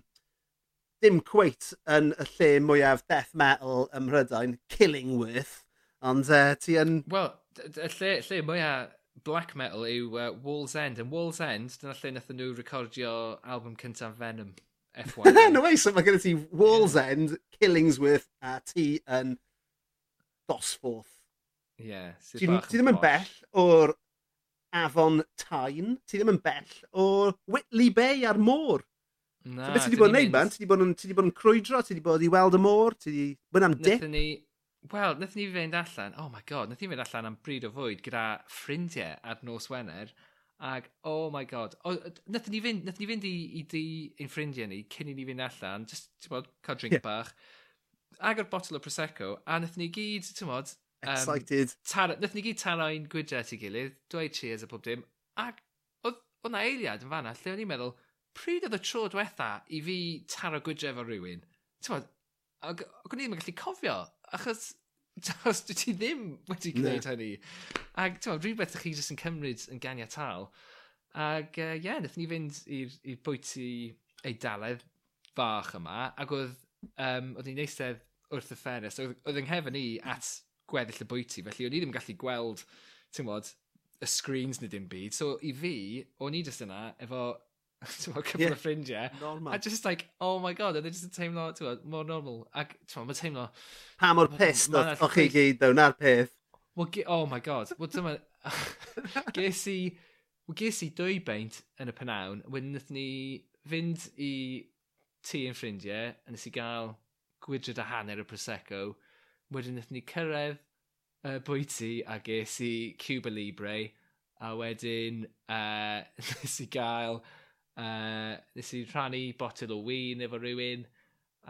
dim cweit yn y lle mwyaf death metal ym Mhrydain, Killingworth, ond uh, ti yn... Wel, y lle, lle mwyaf black metal yw uh, Wall's End, and Wall's End, dyna lle nath nhw recordio album cyntaf Venom, F1. no way, so mae gen ti Wall's yeah. End, Killingsworth, a ti yn Dosforth. Ie. Yeah, ti ddim yn bell o'r afon Tain. Ti ddim yn bell o Whitley Bay ar môr. Na, so beth ti wedi bod yn neud, man? Ti wedi bod yn, ti wedi bod yn crwydro? Ti wedi bod i weld y môr? Ti wedi bod am dip? Ni... Wel, nath ni fynd allan, oh my god, nath ni fynd allan am bryd o fwyd gyda ffrindiau ar nos Wener, Ac, oh my god, o, nath ni fynd, nath ni fynd i, i di ein ffrindiau ni cyn i ni fynd allan, just, ti'n bod, cael drink yeah. bach, agor botol o Prosecco, a nath ni gyd, ti'n bod, Excited. Um, taro, nath ni gyd taro taro'n gwydra at ei gilydd, dweud cheers a pob dim. Ac oedd yna eiliad yn fanna, lle o'n i'n meddwl, pryd oedd y tro diwetha i fi taro gwydra efo rhywun? Ti'n bod, ac o'n yn gallu cofio, achos os dwi ti ddim wedi gwneud hynny. Ac ti'n bod, rhywbeth ych chi jyst yn cymryd yn ganiatal. Ac ie, uh, yeah, nath ni fynd i'r bwyty eidaledd fach yma, ac oedd, um, oedd ni'n eistedd wrth y ffenest, oedd, oedd yng nghefn i at gweddill y bwyty. Felly o'n i ddim yn gallu gweld, ti'n bod, y screens neu dim byd. So i fi, o'n i jyst yna efo cyfle yeah. o ffrindiau. Normal. A just like, oh my god, oedd e jyst yn teimlo, ti'n bod, mor normal. Ac, ti'n bod, mae'n teimlo... Pa mor pissed piss, oedd chi gyd, ddaw, na'r peth. Well, oh my god, wel dyma... ges i... Wel, ges i dwy beint yn y penawn, wedyn nath ni fynd i tŷ yn ffrindiau, a nes i gael gwydred a hanner y Prosecco, wedyn wnaethon ni cyrraedd uh, bwyty a ges i Cuba Libre a wedyn uh, nes i gael uh, nes i rhannu botel o win efo rhywun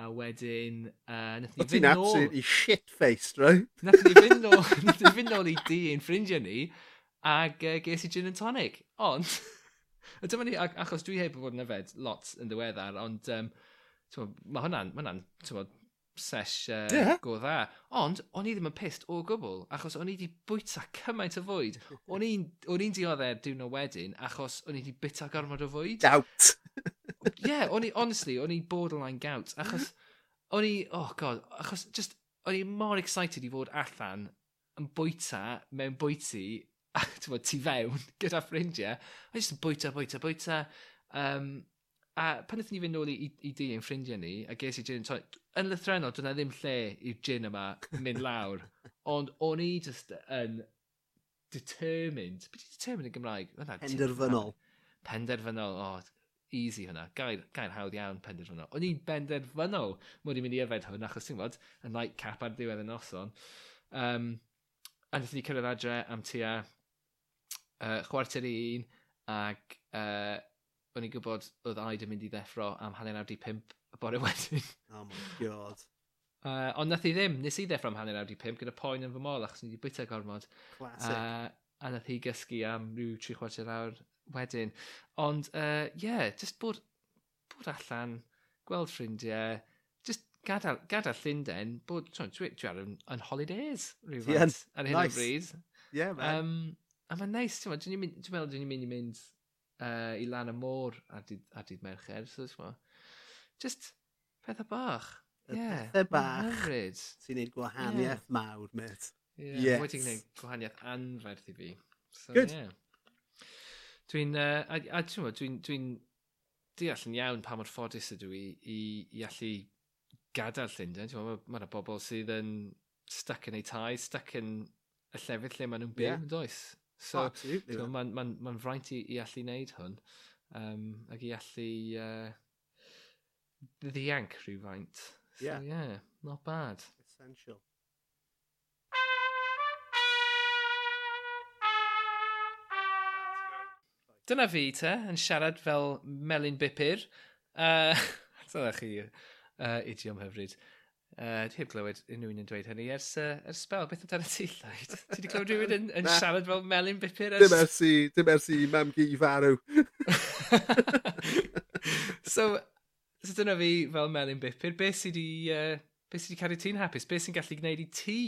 a wedyn uh, nath ni fynd nôl... O absolutely shit-faced, right? nath ni fynd nôl, nath ni fynd nôl i di ein ffrindiau ni ag uh, ges i gin and tonic. Ond, a dyma ni, achos dwi heb bod yn yfed lot yn ddiweddar, ond um, mae hwnna'n, ma hwnna'n, sesh uh, yeah. go dda. Ond, o'n i ddim yn pissed o gwbl, achos o'n i wedi bwyta cymaint o fwyd. O'n i'n dioddau diwrnod wedyn, achos o'n i wedi bita gormod o fwyd. Gout! Ie, yeah, o'n i, honestly, o'n i borderline gout, mm-hmm. achos o'n i, oh god, achos just, o'n i mor excited i fod allan yn bwyta mewn bwyty, tu fewn, gyda ffrindiau. O'n i just yn bwyta, bwyta, bwyta. Um, A pan ydyn ni fynd nôl i, i, i di ein ffrindiau ni, a ges i gin and tonic, yn lythrenol, dyna ddim lle i'r gin yma mynd lawr. Ond o'n i just yn determined, beth i determined yn Gymraeg? Hwna, penderfynol. Penderfynol, o, oh, easy hwnna. Gair, gair hawdd iawn penderfynol. O'n i'n benderfynol mod i'n mynd i yfed hwn, achos ti'n fod, yn light cap ar diwedd y noson. Um, a wnaethon ni cyrraedd adre am tua uh, chwarter i un, ac uh, o'n i'n gwybod oedd Aid yn mynd i ddeffro am hanner awd i pimp y bore wedyn. Oh my god. Uh, ond nath i ddim, nes i ddeffro am hanner awd i pimp gyda poen yn fy mol achos ni wedi bwyta gormod. Classic. Uh, a nath i gysgu am rhyw tri chwarter awr wedyn. Ond, ie, uh, yeah, just bod, bod allan, gweld ffrindiau, just gadael, gadael Llundain, bod, dwi, dwi, dwi ar yn, yn holidays rhywfaint yeah, ar hyn nice. o bryd. Yeah, man. Um, a mae'n neis, nice, dwi'n meddwl dwi'n mynd i mynd uh, i lan y môr ar dydd, ar dydd mercher. So, just pethau bach. Y yeah, pethau bach sy'n neud gwahaniaeth yeah. mawr, met. Yeah, yes. wedi gwneud gwahaniaeth anferth i fi. So, Good. Yeah. Dwi'n, uh, a, a ti'n meddwl, dwi'n dwi deall yn iawn pa mor ffodus ydw i i, i allu gadael Llundain. Ti'n meddwl, mae yna bobl sydd yn stuck yn eu tai, stuck yn y llefydd lle maen nhw'n byw, yeah. does? So, oh, Absolutely. So, Mae'n ma, ma, fraint i, i allu wneud hwn. Um, ac i allu uh, ddianc rhywfaint. So, yeah. yeah, not bad. Essential. Dyna fi te, yn siarad fel melyn bipur. Uh, dyna chi uh, idiom hyfryd. Uh, heb glywed unrhyw un yn dweud hynny ers, uh, ers spel. Beth amdano ti, Lloyd? Ti wedi clywed rhywun yn, yn siarad fel melyn bipur? Dim ers i, dim ers i mam gi i farw. so, so dyna fi fel melyn bipur, Beth sydd wedi uh, be sy cadw ti'n hapus? Beth sy'n gallu gwneud i ti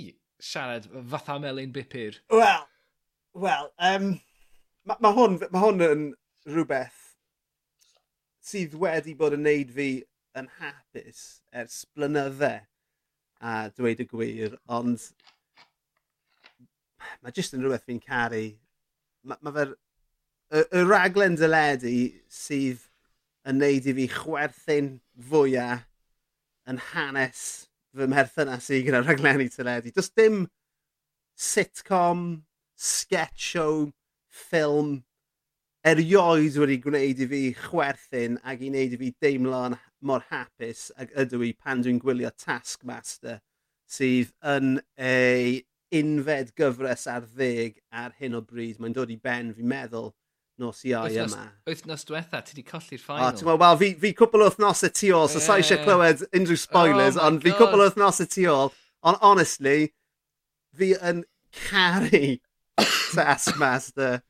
siarad fatha melyn bipur? Wel, wel, um, mae ma hwn, ma hwn yn rhywbeth sydd wedi bod yn neud fi yn hapus ers blynyddau a dweud y gwir, ond mae jyst yn rhywbeth fi'n caru. Mae ma fe'r... Y, y raglen dyledu sydd yn neud i fi chwerthin fwyaf yn hanes fy mherthynas i gyda raglenni teledu. Does dim sitcom, sketch show, ffilm erioed wedi gwneud i fi chwerthin ac i wneud i fi deimlo'n mor hapus ag ydw i pan dwi'n gwylio Taskmaster sydd yn ei unfed gyfres ar ddeg ar hyn o bryd. Mae'n dod i ben, fi'n meddwl, nos iau wythnos, yma. Wythnos diwetha, ti wedi colli'r ffainal. O, ti'n meddwl, wel, fi, fi cwpl o wythnos y tu ôl, so yeah. sa eisiau clywed unrhyw oh spoilers, oh ond fi cwpl o wythnos y tu ôl. Ond honestly, fi yn caru Taskmaster.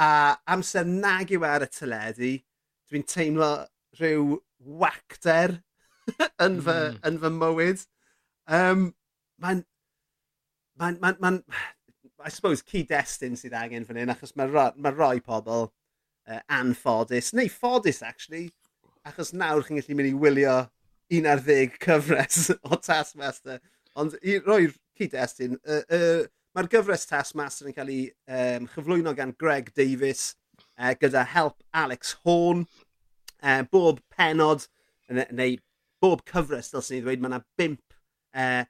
A amser nag yw e ar y teledu, dwi'n teimlo rhyw wacter yn, fy, mm. yn fy mywyd. Um, Mae'n... Mae'n... Mae'n... Mae'n... I suppose, cyd-destun sydd angen fan hyn, achos mae ro, ma roi pobl uh, anffodus, neu ffodus, actually, achos nawr chi'n gallu mynd i wylio un ar ddeg cyfres o Taskmaster. Ond i roi cyd-destun, uh, uh, mae'r gyfres Taskmaster yn cael ei um, chyflwyno gan Greg Davis uh, gyda help Alex Horn, uh, bob penod, neu bob cyfres, dylsyn ni ddweud, mae yna bimp uh,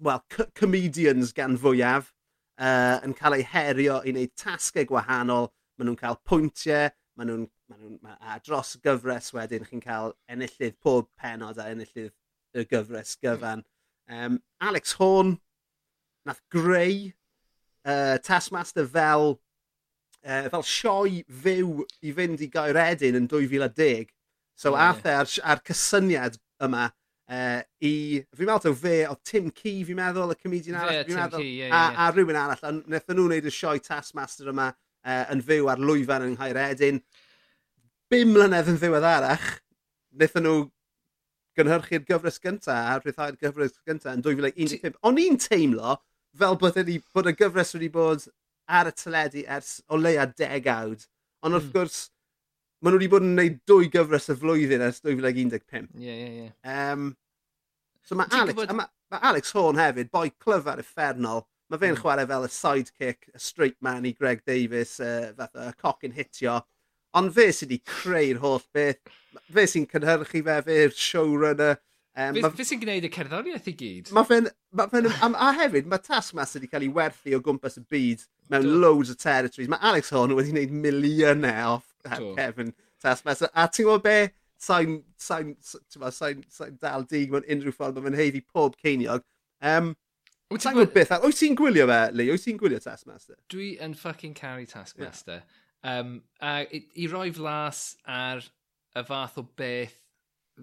well, comedians gan fwyaf uh, yn cael eu herio i wneud tasgau gwahanol. Maen nhw'n cael pwyntiau, maen nhw'n ma nhw, ma, a dros y gyfres wedyn chi'n cael enillydd pob penod a enillydd y gyfres gyfan. Um, Alex Horn, nath greu uh, Taskmaster fel uh, fel sioe fyw i fynd i Gaeredin yn 2010. So oh, ath yeah. ar, ar cysyniad yma uh, i, fi'n meddwl taw fe, o Tim Key fi'n meddwl, y comedian arall, yeah, fi'n meddwl, Key, yeah, a, yeah. a rhywun arall, a wnaethon nhw wneud y sioe Taskmaster yma uh, yn fyw ar lwyfan yng Nghaeredin. Bum mlynedd yn ddiweddarach, wnaethon nhw gynhyrchu'r gyfres gynta a rhyddhau'r gyfres gynta yn 2015. O'n i'n teimlo fel bod, wedi, bod y gyfres wedi bod ar y teledu ers o leia degawd. Ond wrth mm. gwrs, maen nhw wedi bod yn gwneud dwy gyfres y flwyddyn ers 2015. Ie, ie, ie. Um, so mae Alex, gwybod... ma, ma Alex Horn hefyd, boi clyfar effernol, mae fe'n mm. chwarae fel y sidekick, y straight man i Greg Davis, uh, fath y coc yn hitio. Ond fe sydd wedi creu'r holl beth. Fe sy'n cynhyrchu fe, fe'r showrunner. Um, fe, ma... fe sy'n gwneud y cerddoriaeth i gyd? Ma fe'n... Ma fe a, a hefyd, mae Taskmaster wedi cael ei werthu o gwmpas y byd mewn Do. loads o territories. Mae Alex Horn wedi gwneud miliynau off uh, Do. Kevin Taskmaster. A ti'n gwybod be? Sa'n sa sa sa dal dig mewn unrhyw ffordd, mae'n heiddi pob ceiniog. Um, Wyt ti'n gwybod beth? Wyt ti'n gwylio fe, Lee? Wyt ti'n gwylio Taskmaster? Dwi yn fucking caru Taskmaster. Yeah. Um, a i, i roi flas ar y fath o beth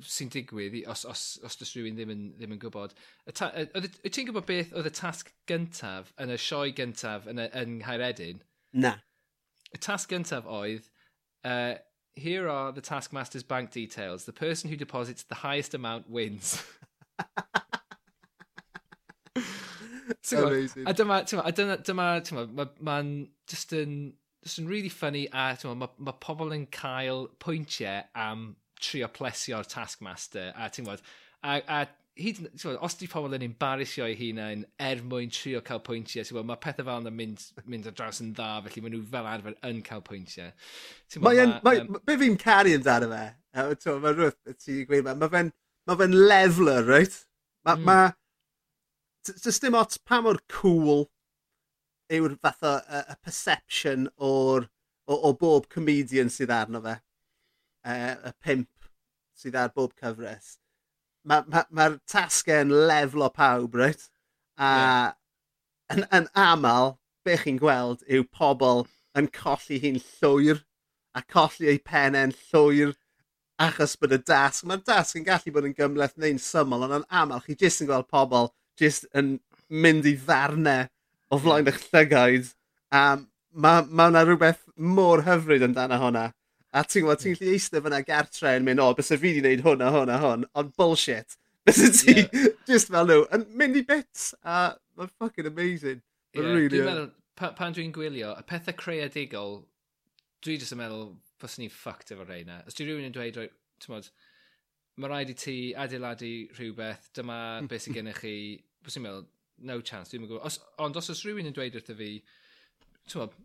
sy'n digwydd os, os, os does rhywun ddim yn, ddim yn gwybod. Wyt ti'n gwybod beth oedd y tasg gyntaf yn y sioe gyntaf yn, y, yn Nghaeredin? Na. Y tasg gyntaf oedd, uh, here are the taskmaster's bank details. The person who deposits the highest amount wins. so, Amazing. A dyma, tyma, a dyma, dyma, tyma, mae'n ma, just yn, just yn really funny a tyma, mae ma pobl yn cael pwyntiau am trio plesio'r taskmaster a ti'n gwybod, a, a hyd, bod, os di pobl yn embarasio eu hunain er mwyn trio cael pwyntiau, ti'n mae pethau fel yna mynd, mynd ar draws yn dda, felly maen nhw fel arfer yn cael pwyntiau. Mae yn, ma, um, be fi'n caru amdano fe, mae rhywbeth ti'n gweud, mae fe'n ma fe lefler, right? Mae, mm. ma, hmm. Does dim ots pa mor cool yw'r fath o, y, perception o'r, o, o bob comedian sydd arno fe uh, y pimp sydd ar bob cyfres, mae'r ma, ma, ma tasgau'n leflo pawb, right? A yeah. yn, yn aml, be chi'n gweld yw pobl yn colli hi'n llwyr a colli eu pennau'n llwyr achos bod y dasg, mae'r dasg yn gallu bod yn gymleth neu'n syml, ond yn aml chi jyst yn gweld pobl jyst yn mynd i ddarnau o flaen eich llygaid. A mae yna ma, ma rhywbeth mor hyfryd amdano hwnna. A ti'n gwybod, ti'n gallu eistedd fyna gartre yn mynd, o, bys y fi wedi gwneud hwn a hwn a hwn, ond bullshit. Bys y ti, yeah. just fel nhw, yn mynd i bits, a mae'n fucking amazing. Mae'n yeah, really... Dwi'n meddwl, pa, pan dwi'n gwylio, y pethau creadigol, dwi jyst yn meddwl, fyswn ni'n ffucked efo reina. Os dwi rhywun yn dweud, ti'n modd, mae rhaid i ti adeiladu rhywbeth, dyma hmm. beth sy'n gennych chi, fyswn ni'n meddwl, no chance, dwi'n gwybod. Os, ond os oes rhywun yn dweud wrtho fi, ti'n modd,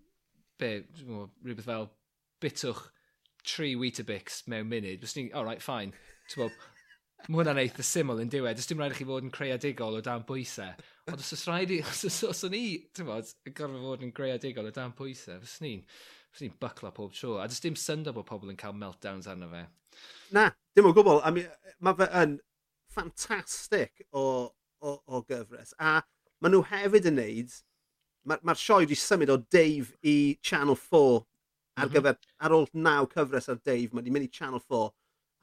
be, rhywbeth fel, bitwch tri Weetabix mewn munud, fyswn ni'n, all right, fine. Twbob, mae hwnna'n eitha syml yn diwedd. Does dim rhaid i chi fod yn creadigol o dan bwysau. Ond os oes rhaid i, os oes, os o'n i, ti'n bod, yn gorfod fod yn creadigol o dan bwysau, fyswn ni'n fyswn ni'n bycla pob tro. A does dim syndod bod pobl yn cael meltdowns arno fe. Na, dim o gwbl. I mean, mae fe yn ffantastig o, o, o gyfres. A maen nhw hefyd yn neud, mae'r ma, ma sioe wedi symud o Dave i Channel 4 ar mm gyfer, ar ôl naw cyfres ar Dave, mae wedi mynd i Channel 4.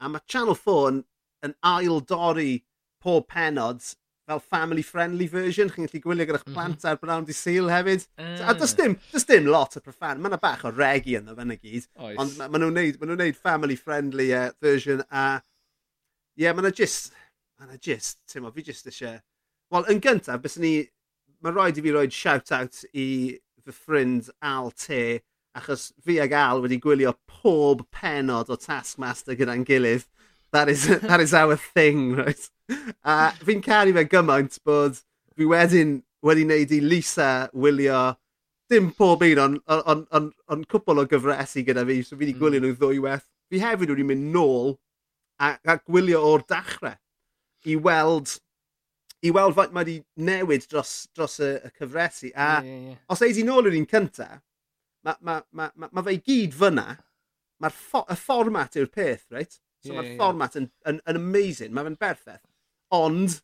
A mae Channel 4 yn, yn aildori pob penod fel family friendly version, chi'n gallu gwylio gyda'ch mhm. plant mm -hmm. ar brawn di seal hefyd. Mm. So, a does ah. dim, does dim lot o profan, mae yna bach o regi yn fe na gyd, Oes. ond maen ma nhw'n neud, ma nhw neud family friendly uh, version a ie, yeah, mae yna just, mae yna just, ti'n fi just eisiau, wel, yn gyntaf, bys ni, mae rhaid i fi roed shout out i fy ffrind Al T, Achos fi ag Al wedi gwylio pob penod o Taskmaster gyda'n gilydd. That is, that is our thing, right? A fi'n caru fe gymaint bod fi wedyn wedi wneud i Lisa wylio dim pob un ond on, on, on, on cwpl o gyfresu gyda fi, so fi wedi hmm. gwylio nhw ddwywaith. Fi hefyd wedi mynd nôl a, a gwylio o'r dachrau i weld i weld faint mae wedi newid dros, dros y, y cyfresu. A yeah, yeah, yeah. os ei di nôl yr un cyntaf, mae ma, ma, ma, ma fe i gyd fyna, mae'r ffo y fformat yw'r peth, reit? So yeah, mae'r yeah. fformat yn, yn, yn amazing, mae fe'n berffaith. Ond,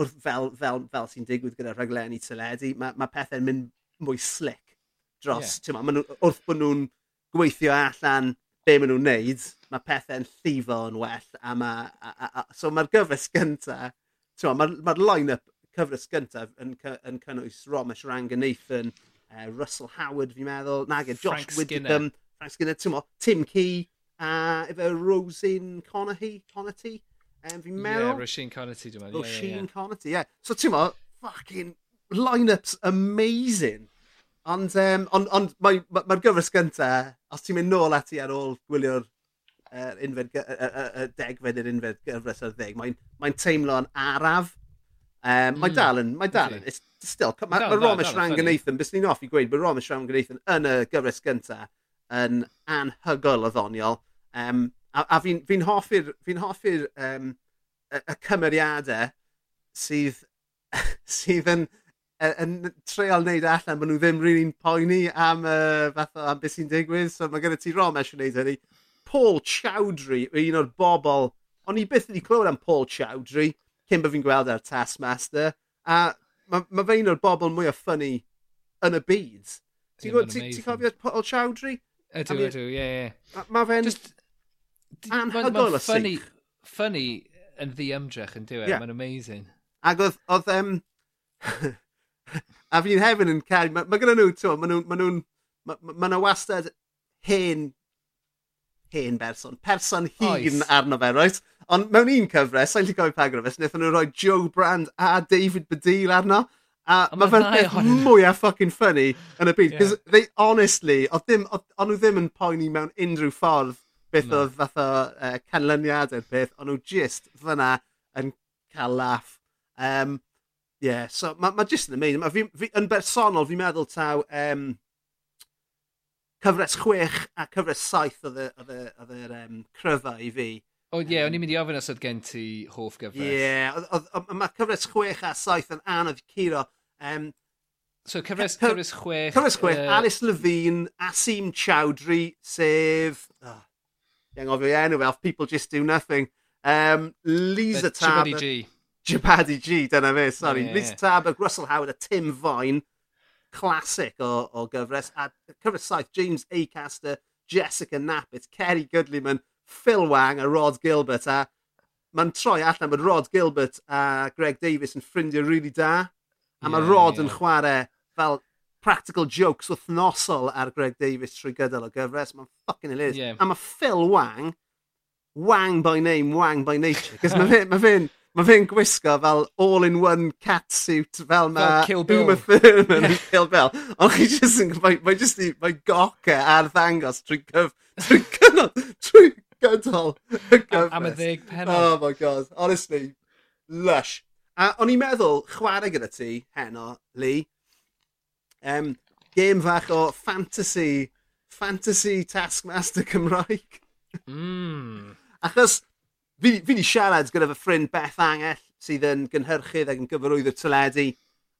wrth fel, fel, fel sy'n digwydd gyda rhaglenni teledu, mae ma pethau'n mynd mwy slick dros, yeah. ma, ma nhw, wrth bod nhw'n gweithio allan be maen nhw'n neud, mae pethau'n llifo yn well, a ma, a, a, a, so mae'r gyfres gyntaf, mae'r ma, ma line-up cyfres gyntaf yn, yn cynnwys Romesh Ranganathan, uh, Russell Howard fi'n meddwl, Nag e, Josh Frank Widdicombe, Frank Skinner, tymo, Tim Key, a uh, efo Rosin Conahy, Conaty, um, fi'n meddwl. Yeah, Roisin Connerty, dwi'n meddwl. Roisin yeah, yeah, Connerty, yeah. So tymo, fucking line-up's amazing. Ond, um, ond, ond mae'r ma, ma gyfres gyntaf, os ti'n mynd nôl ati ar ôl gwylio'r uh, unfed, uh, uh, uh, degfed i'r unfed gyfres ar ddeg, mae'n mae teimlo'n araf. Um, mm. Mae dal yn, mae dal yn, it's still, mae ma Romish Ram Gynnaethon, bys ni'n off i gweud, mae Romish Ram Gynnaethon yn y gyfres gynta yn anhygol o ddoniol. Um, a a fi'n fi hoffi'r fi hoffi um, y, y cymeriadau sydd, sydd yn, yn treol wneud e allan maen nhw ddim rili'n really poeni am uh, fath o am beth sy'n digwydd. So mae gen ti Romesh yn wneud hynny. Paul Chowdhury yw un o'r bobl, o'n i byth wedi clywed am Paul Chowdhury cyn bod fi'n gweld e ar Taskmaster. A mae ma fe un o'r bobl mwy o ffynnu yn y byd. Ti'n gwybod, ti'n cofio Paul Chowdhury? Ydw, ydw, ie, ie. Mae fe'n anhygoel o sych. Ffynnu yn ddiymdrech yn diwedd, e? yeah. mae'n amazing. Ac oedd, oedd, um, a fi'n hefyd yn cael, mae ma gyda nhw, to, mae nhw'n, mae nhw'n, mae nhw wastad hen, hen berson, person hun oes. arno fe, roes? Ond mewn un cyfres, sa'n lli gofio pa gyfres, wnaethon nhw roi Joe Brand a David Badil arno. A mae fe'n peth mwyaf ffocin ffynnu yn y byd. Cos yeah. they honestly, oedd ddim, o'n nhw ddim yn poeni mewn unrhyw ffordd beth no. oedd fath o e, uh, canlyniadau'r peth, ond nhw just fyna yn cael laff. Um, yeah, so mae ma jyst yn amazing. Ma fi, fi, yn bersonol, fi'n meddwl taw um, cyfres chwech a cyfres saith oedd yr um, cryfa i fi. O ie, o'n i'n mynd i ofyn os oedd gen ti hoff gyfres. Ie, yeah, mae cyfres 6 a 7 yn anodd curo. Um, so cyfres, cyfres 6... Cyfres 6, uh, Alice Levine, Asim Chowdhury, sef... Oh, Ie, ngofio enw fel, people just do nothing. Um, Lisa uh, Taber... Jibadi G. Jibadi G, dyna fe, sorry. Yeah. Lisa Tab, Russell Howard a Tim Vine. Classic o, o gyfres. A cyfres 7, James Acaster, Jessica Knapp, it's Kerry Goodliman Phil Wang a Rod Gilbert a mae'n troi allan bod Rod Gilbert a Greg Davis yn ffrindiau rili really da a yeah, mae Rod yeah. yn chwarae fel practical jokes wythnosol ar Greg Davis trwy gydol o gyfres. Mae'n ffucking hilarious. Yeah. A mae Phil Wang, Wang by name, Wang by nature. Cos mae fe'n ma fe, ma fe gwisgo fel all-in-one catsuit fel mae Uma Thurman yn Kill Bill. Ond chi jyst yn, mae, mae jyst i, mae goca ar ddangos trwy gyf... trwy cynnod, trwy gydol. Am y ddeg penod. Oh my god, honestly, lush. A o'n i'n meddwl, chwarae gyda ti, heno, Lee, um, gêm fach o fantasy, fantasy Taskmaster Cymraeg. Mm. Achos, fi wedi siarad gyda fy ffrind Beth Angell sydd yn gynhyrchydd ac yn gyfarwydd y tyledu,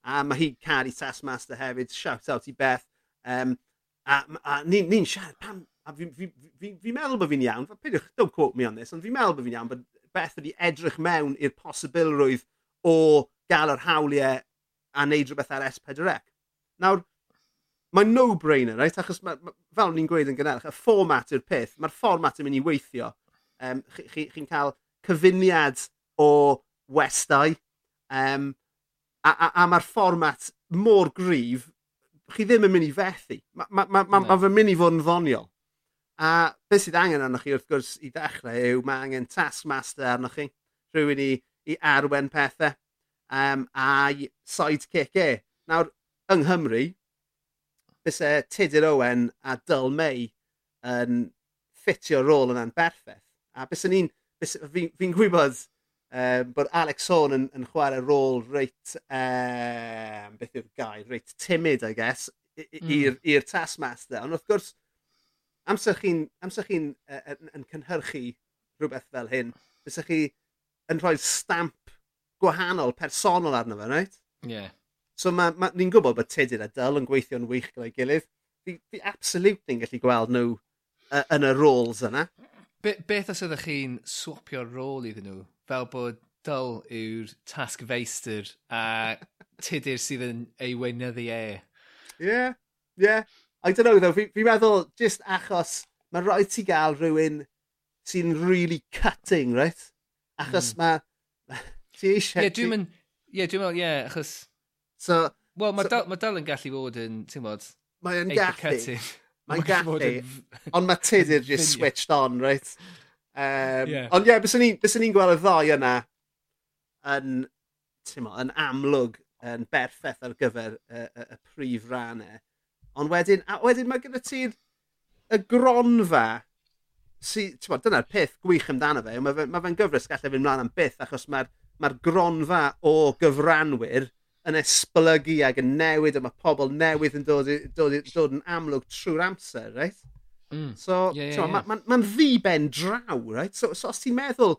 a mae hi caru Taskmaster hefyd, shout out i Beth. Um, a, a ni'n ni siarad, pam, a fi'n fi, fi, fi, meddwl bod fi'n iawn, peidiwch, don't quote me on this, ond fi'n meddwl bod fi'n iawn bod Beth wedi edrych mewn i'r posibilrwydd o gael yr hawliau a wneud rhywbeth ar S4C. Nawr, mae'n no-brainer, right? achos ma, ma, fel ni'n gweud yn gynnal, y fformat yw'r peth, mae'r fformat yn mynd i weithio. Um, Chi'n chi, chi cael cyfuniad o westau, um, a, a, a mae'r fformat mor gryf, chi ddim yn mynd i fethu. Mae'n ma, ma, ma, ma, ma, ma mynd i fod yn ddoniol. A beth sydd angen arnoch chi wrth gwrs i ddechrau yw mae angen taskmaster arnoch chi. Rhywun i, i arwen pethau um, a'i sidekick e. Nawr, yng Nghymru, bys e Tudur Owen a Dyl May yn ffitio rôl yna'n berffaith. A bys ni'n, fi'n fi gwybod um, bod Alex Horn yn, yn chwarae rôl reit, um, beth yw'r gair, reit timid, I guess, hmm. i'r mm. taskmaster. Ond wrth gwrs, amser chi'n chi uh, yn, yn cynhyrchu rhywbeth fel hyn, fysach chi yn rhoi stamp gwahanol, personol arno fe, right? Ie. Yeah. So ma, ma, ni'n gwybod bod Tudur a Dyl yn gweithio'n wych gyda'i gilydd. Fi, fi absolutely'n gallu gweld nhw uh, yn y roles yna. Be, beth os ydych chi'n swapio'r rôl iddyn nhw? Fel bod Dyl yw'r task feistr a Tudur sydd yn ei weinyddu e. Ie, yeah, ie. Yeah. I don't know though, Fi'n fi meddwl just achos mae rhaid ti gael rhywun sy'n really cutting, right? Achos mm. mae... ti eisiau... Ie, yeah, dwi'n mynd... Ie, dwi'n meddwl, ie, achos... So... Wel, mae so, dal, ma dal yn gallu fod yn, ti'n modd... Mae'n gallu. Mae'n gallu. Ond mae Tudur just switched on, right? Um, yeah. Ond ie, yeah, bys ni'n gweld y ddoi yna yn, mo, yn amlwg yn berffeth ar gyfer y, y, y prif rannau. Ond wedyn, a wedyn mae gyda ti'r y gronfa sy, bod, dyna'r peth gwych amdano fe, mae fe'n ma fe gyfres gallu fynd mlaen am byth achos mae'r mae gronfa o gyfranwyr yn esblygu ag yn newid a mae pobl newydd yn dod, dod, dod yn amlwg trwy'r amser, reit? Mm. So, yeah, yeah, yeah. mae'n ma, ma ddi ben draw, right? So, so os ti'n meddwl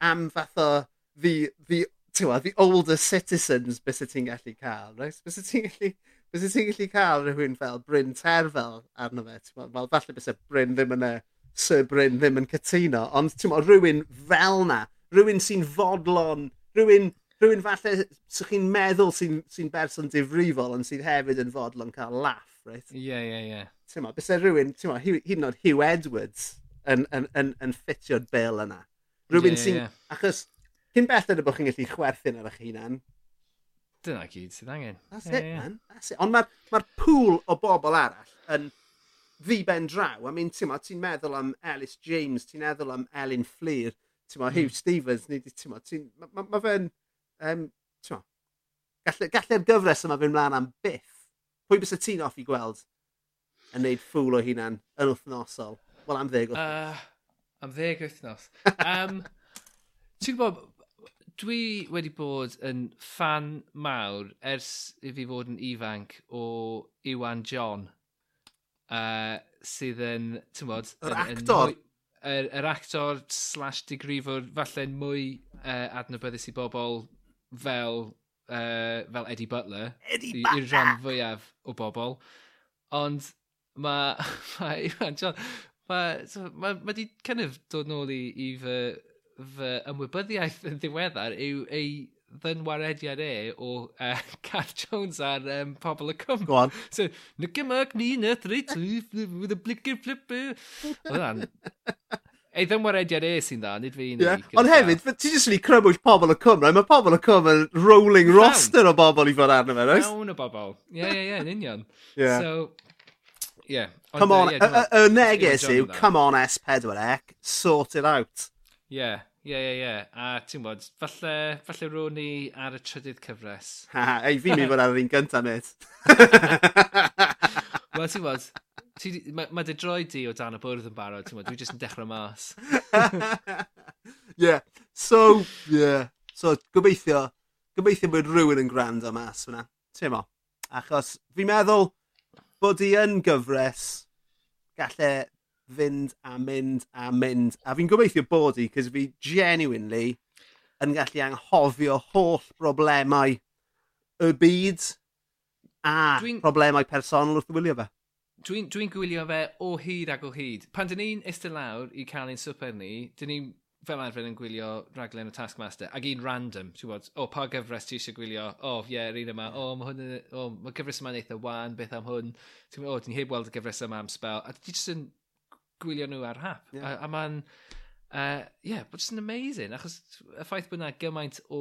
am fath o the, the, the older citizens bys y ti'n gallu cael, right? Bys y ti'n gallu Bys ti'n gallu cael rhywun fel Bryn Terfel arno fe? Fel falle bys y Bryn ddim yn y... Sir Bryn ddim yn cytuno, ond ti'n meddwl, rhywun fel na, rhywun sy'n fodlon, rhywun, rhywun falle sy'ch chi'n meddwl sy'n sy, berson difrifol ond sy'n hefyd yn fodlon cael laff, right? Ie, ie, ie. Ti'n meddwl, bys e rhywun, ti'n meddwl, hyd yn oed Hugh Edwards yn, yn, yn, yn ffitio'r bel yna. Rhywun yeah, sy'n... Yeah. Achos, cyn belled y bod chi'n gallu chwerthin ar eich hunan, Dyna gyd sydd angen. That's yeah, it, yeah. man. That's it. Ond mae'r ma, pŵl o bobl arall yn fi ben draw. I mean, ti'n ti meddwl am Ellis James, ti'n meddwl am Elin Fleer, ti'n meddwl hmm. Hugh Stevens, ni di, ti'n meddwl, mae ma, ma fe'n, um, ti'n meddwl, galle'r gyfres yma fy'n mlaen am byth. Pwy bys y ti'n off i gweld yn neud ffwl o hunan yn wythnosol? Wel, am ddeg wythnos. Uh, am ddeg wythnos. um, ti'n gwybod, dwi wedi bod yn fan mawr ers i fi fod yn ifanc o Iwan John. Uh, sydd yn, ti'n bod... Yr er actor! Yr, er, er actor slash digrifwr, falle'n mwy uh, adnabyddus i bobl fel, uh, fel Eddie Butler. Eddie Butler! I'r rhan fwyaf o bobl. Ond mae... ma, Iwan John... Mae ma, ma, ma di kind of dod nôl i, i fy fy ymwybyddiaeth yn ddiweddar yw ei ddynwarediad e o e, uh, Cath Jones ar um, Pobl y Cwm. Go on. So, nyg ymag ni na threat with a blicker flipper. Oedd hwnna'n... Ei ddymwarediad e sy'n dda, nid fi unig. Yeah. Ond hefyd, ti jyst yn ei crybwyll pobl y cwm, right? Mae pobl y cwm yn rolling roster o bobl i fod arno fe, oes? Iawn o bobl. Ie, ie, ie, yn union. Yeah. So, Yeah. Come on, y yeah, neges yw, come on S4C, sort it out. Yeah. Ie, ie, ie. A ti'n bod, falle, falle rôn ni ar y trydydd cyfres. Ha, ei, fi'n mynd bod ar yr un gyntaf, mate. Wel, ti'n bod, ti, mae ma dy droi di o dan y bwrdd yn barod, ti'n bod, dwi jyst yn dechrau mas. yeah, so, yeah. So, gobeithio, gobeithio bod rhywun yn gwrando mas fyna. Ti'n mo? Achos, fi'n meddwl bod i yn gyfres, galle fynd a mynd a mynd. A fi'n gobeithio bod i, cos fi genuinely yn gallu anghofio holl broblemau y byd a Dwi'n... problemau personol wrth wylio fe. Dwi'n dwi, gwylio fe o hyd ac o hyd. Pan dyn ni'n eistedd lawr i cael ein swper ni, dyn ni'n fel arfer yn gwylio raglen o Taskmaster, ac un random, ti'n bod, o, pa gyfres ti eisiau gwylio, o, ie, yeah, un yma, o, mae hwn, o, mae gyfres yma'n eitha wan, beth am hwn, ti'n bod, o, oh, ti'n heb weld y gyfres yma am spel, a ti'n jyst yn gwylio nhw ar hap. Yeah. A, a mae'n... Uh, yeah, but just an amazing, achos y ffaith bod yna gymaint o,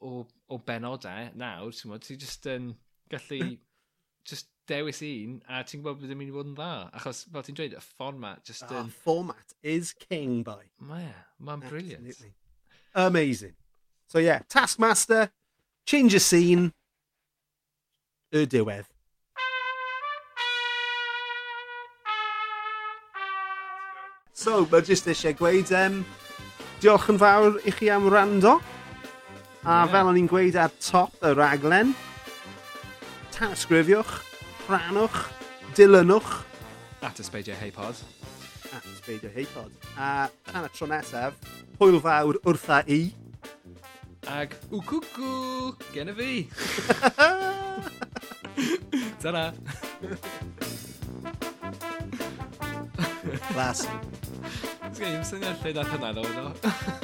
o, o benodau nawr, ti'n ti just yn gallu just dewis un, a ti'n gwybod bod yn mynd i fod yn dda. Achos, fel ti'n dweud, y fformat just ah, yn... Format is king, boy. Mae, mae'n brilliant. Amazing. So yeah, Taskmaster, change of scene, y diwedd. So, mae jyst eisiau gweud, um, diolch yn fawr i chi am rando. A yeah. fel o'n i'n gweud ar top y raglen, tanysgrifiwch, rhanwch, dilynwch. At ysbeidio heipod. At ysbeidio heipod. A tan y tro nesaf, hwyl fawr wrtha i. Ag wcwcw gen y fi. Ta-ra. Classic. 这个你们现在谁打算打我都。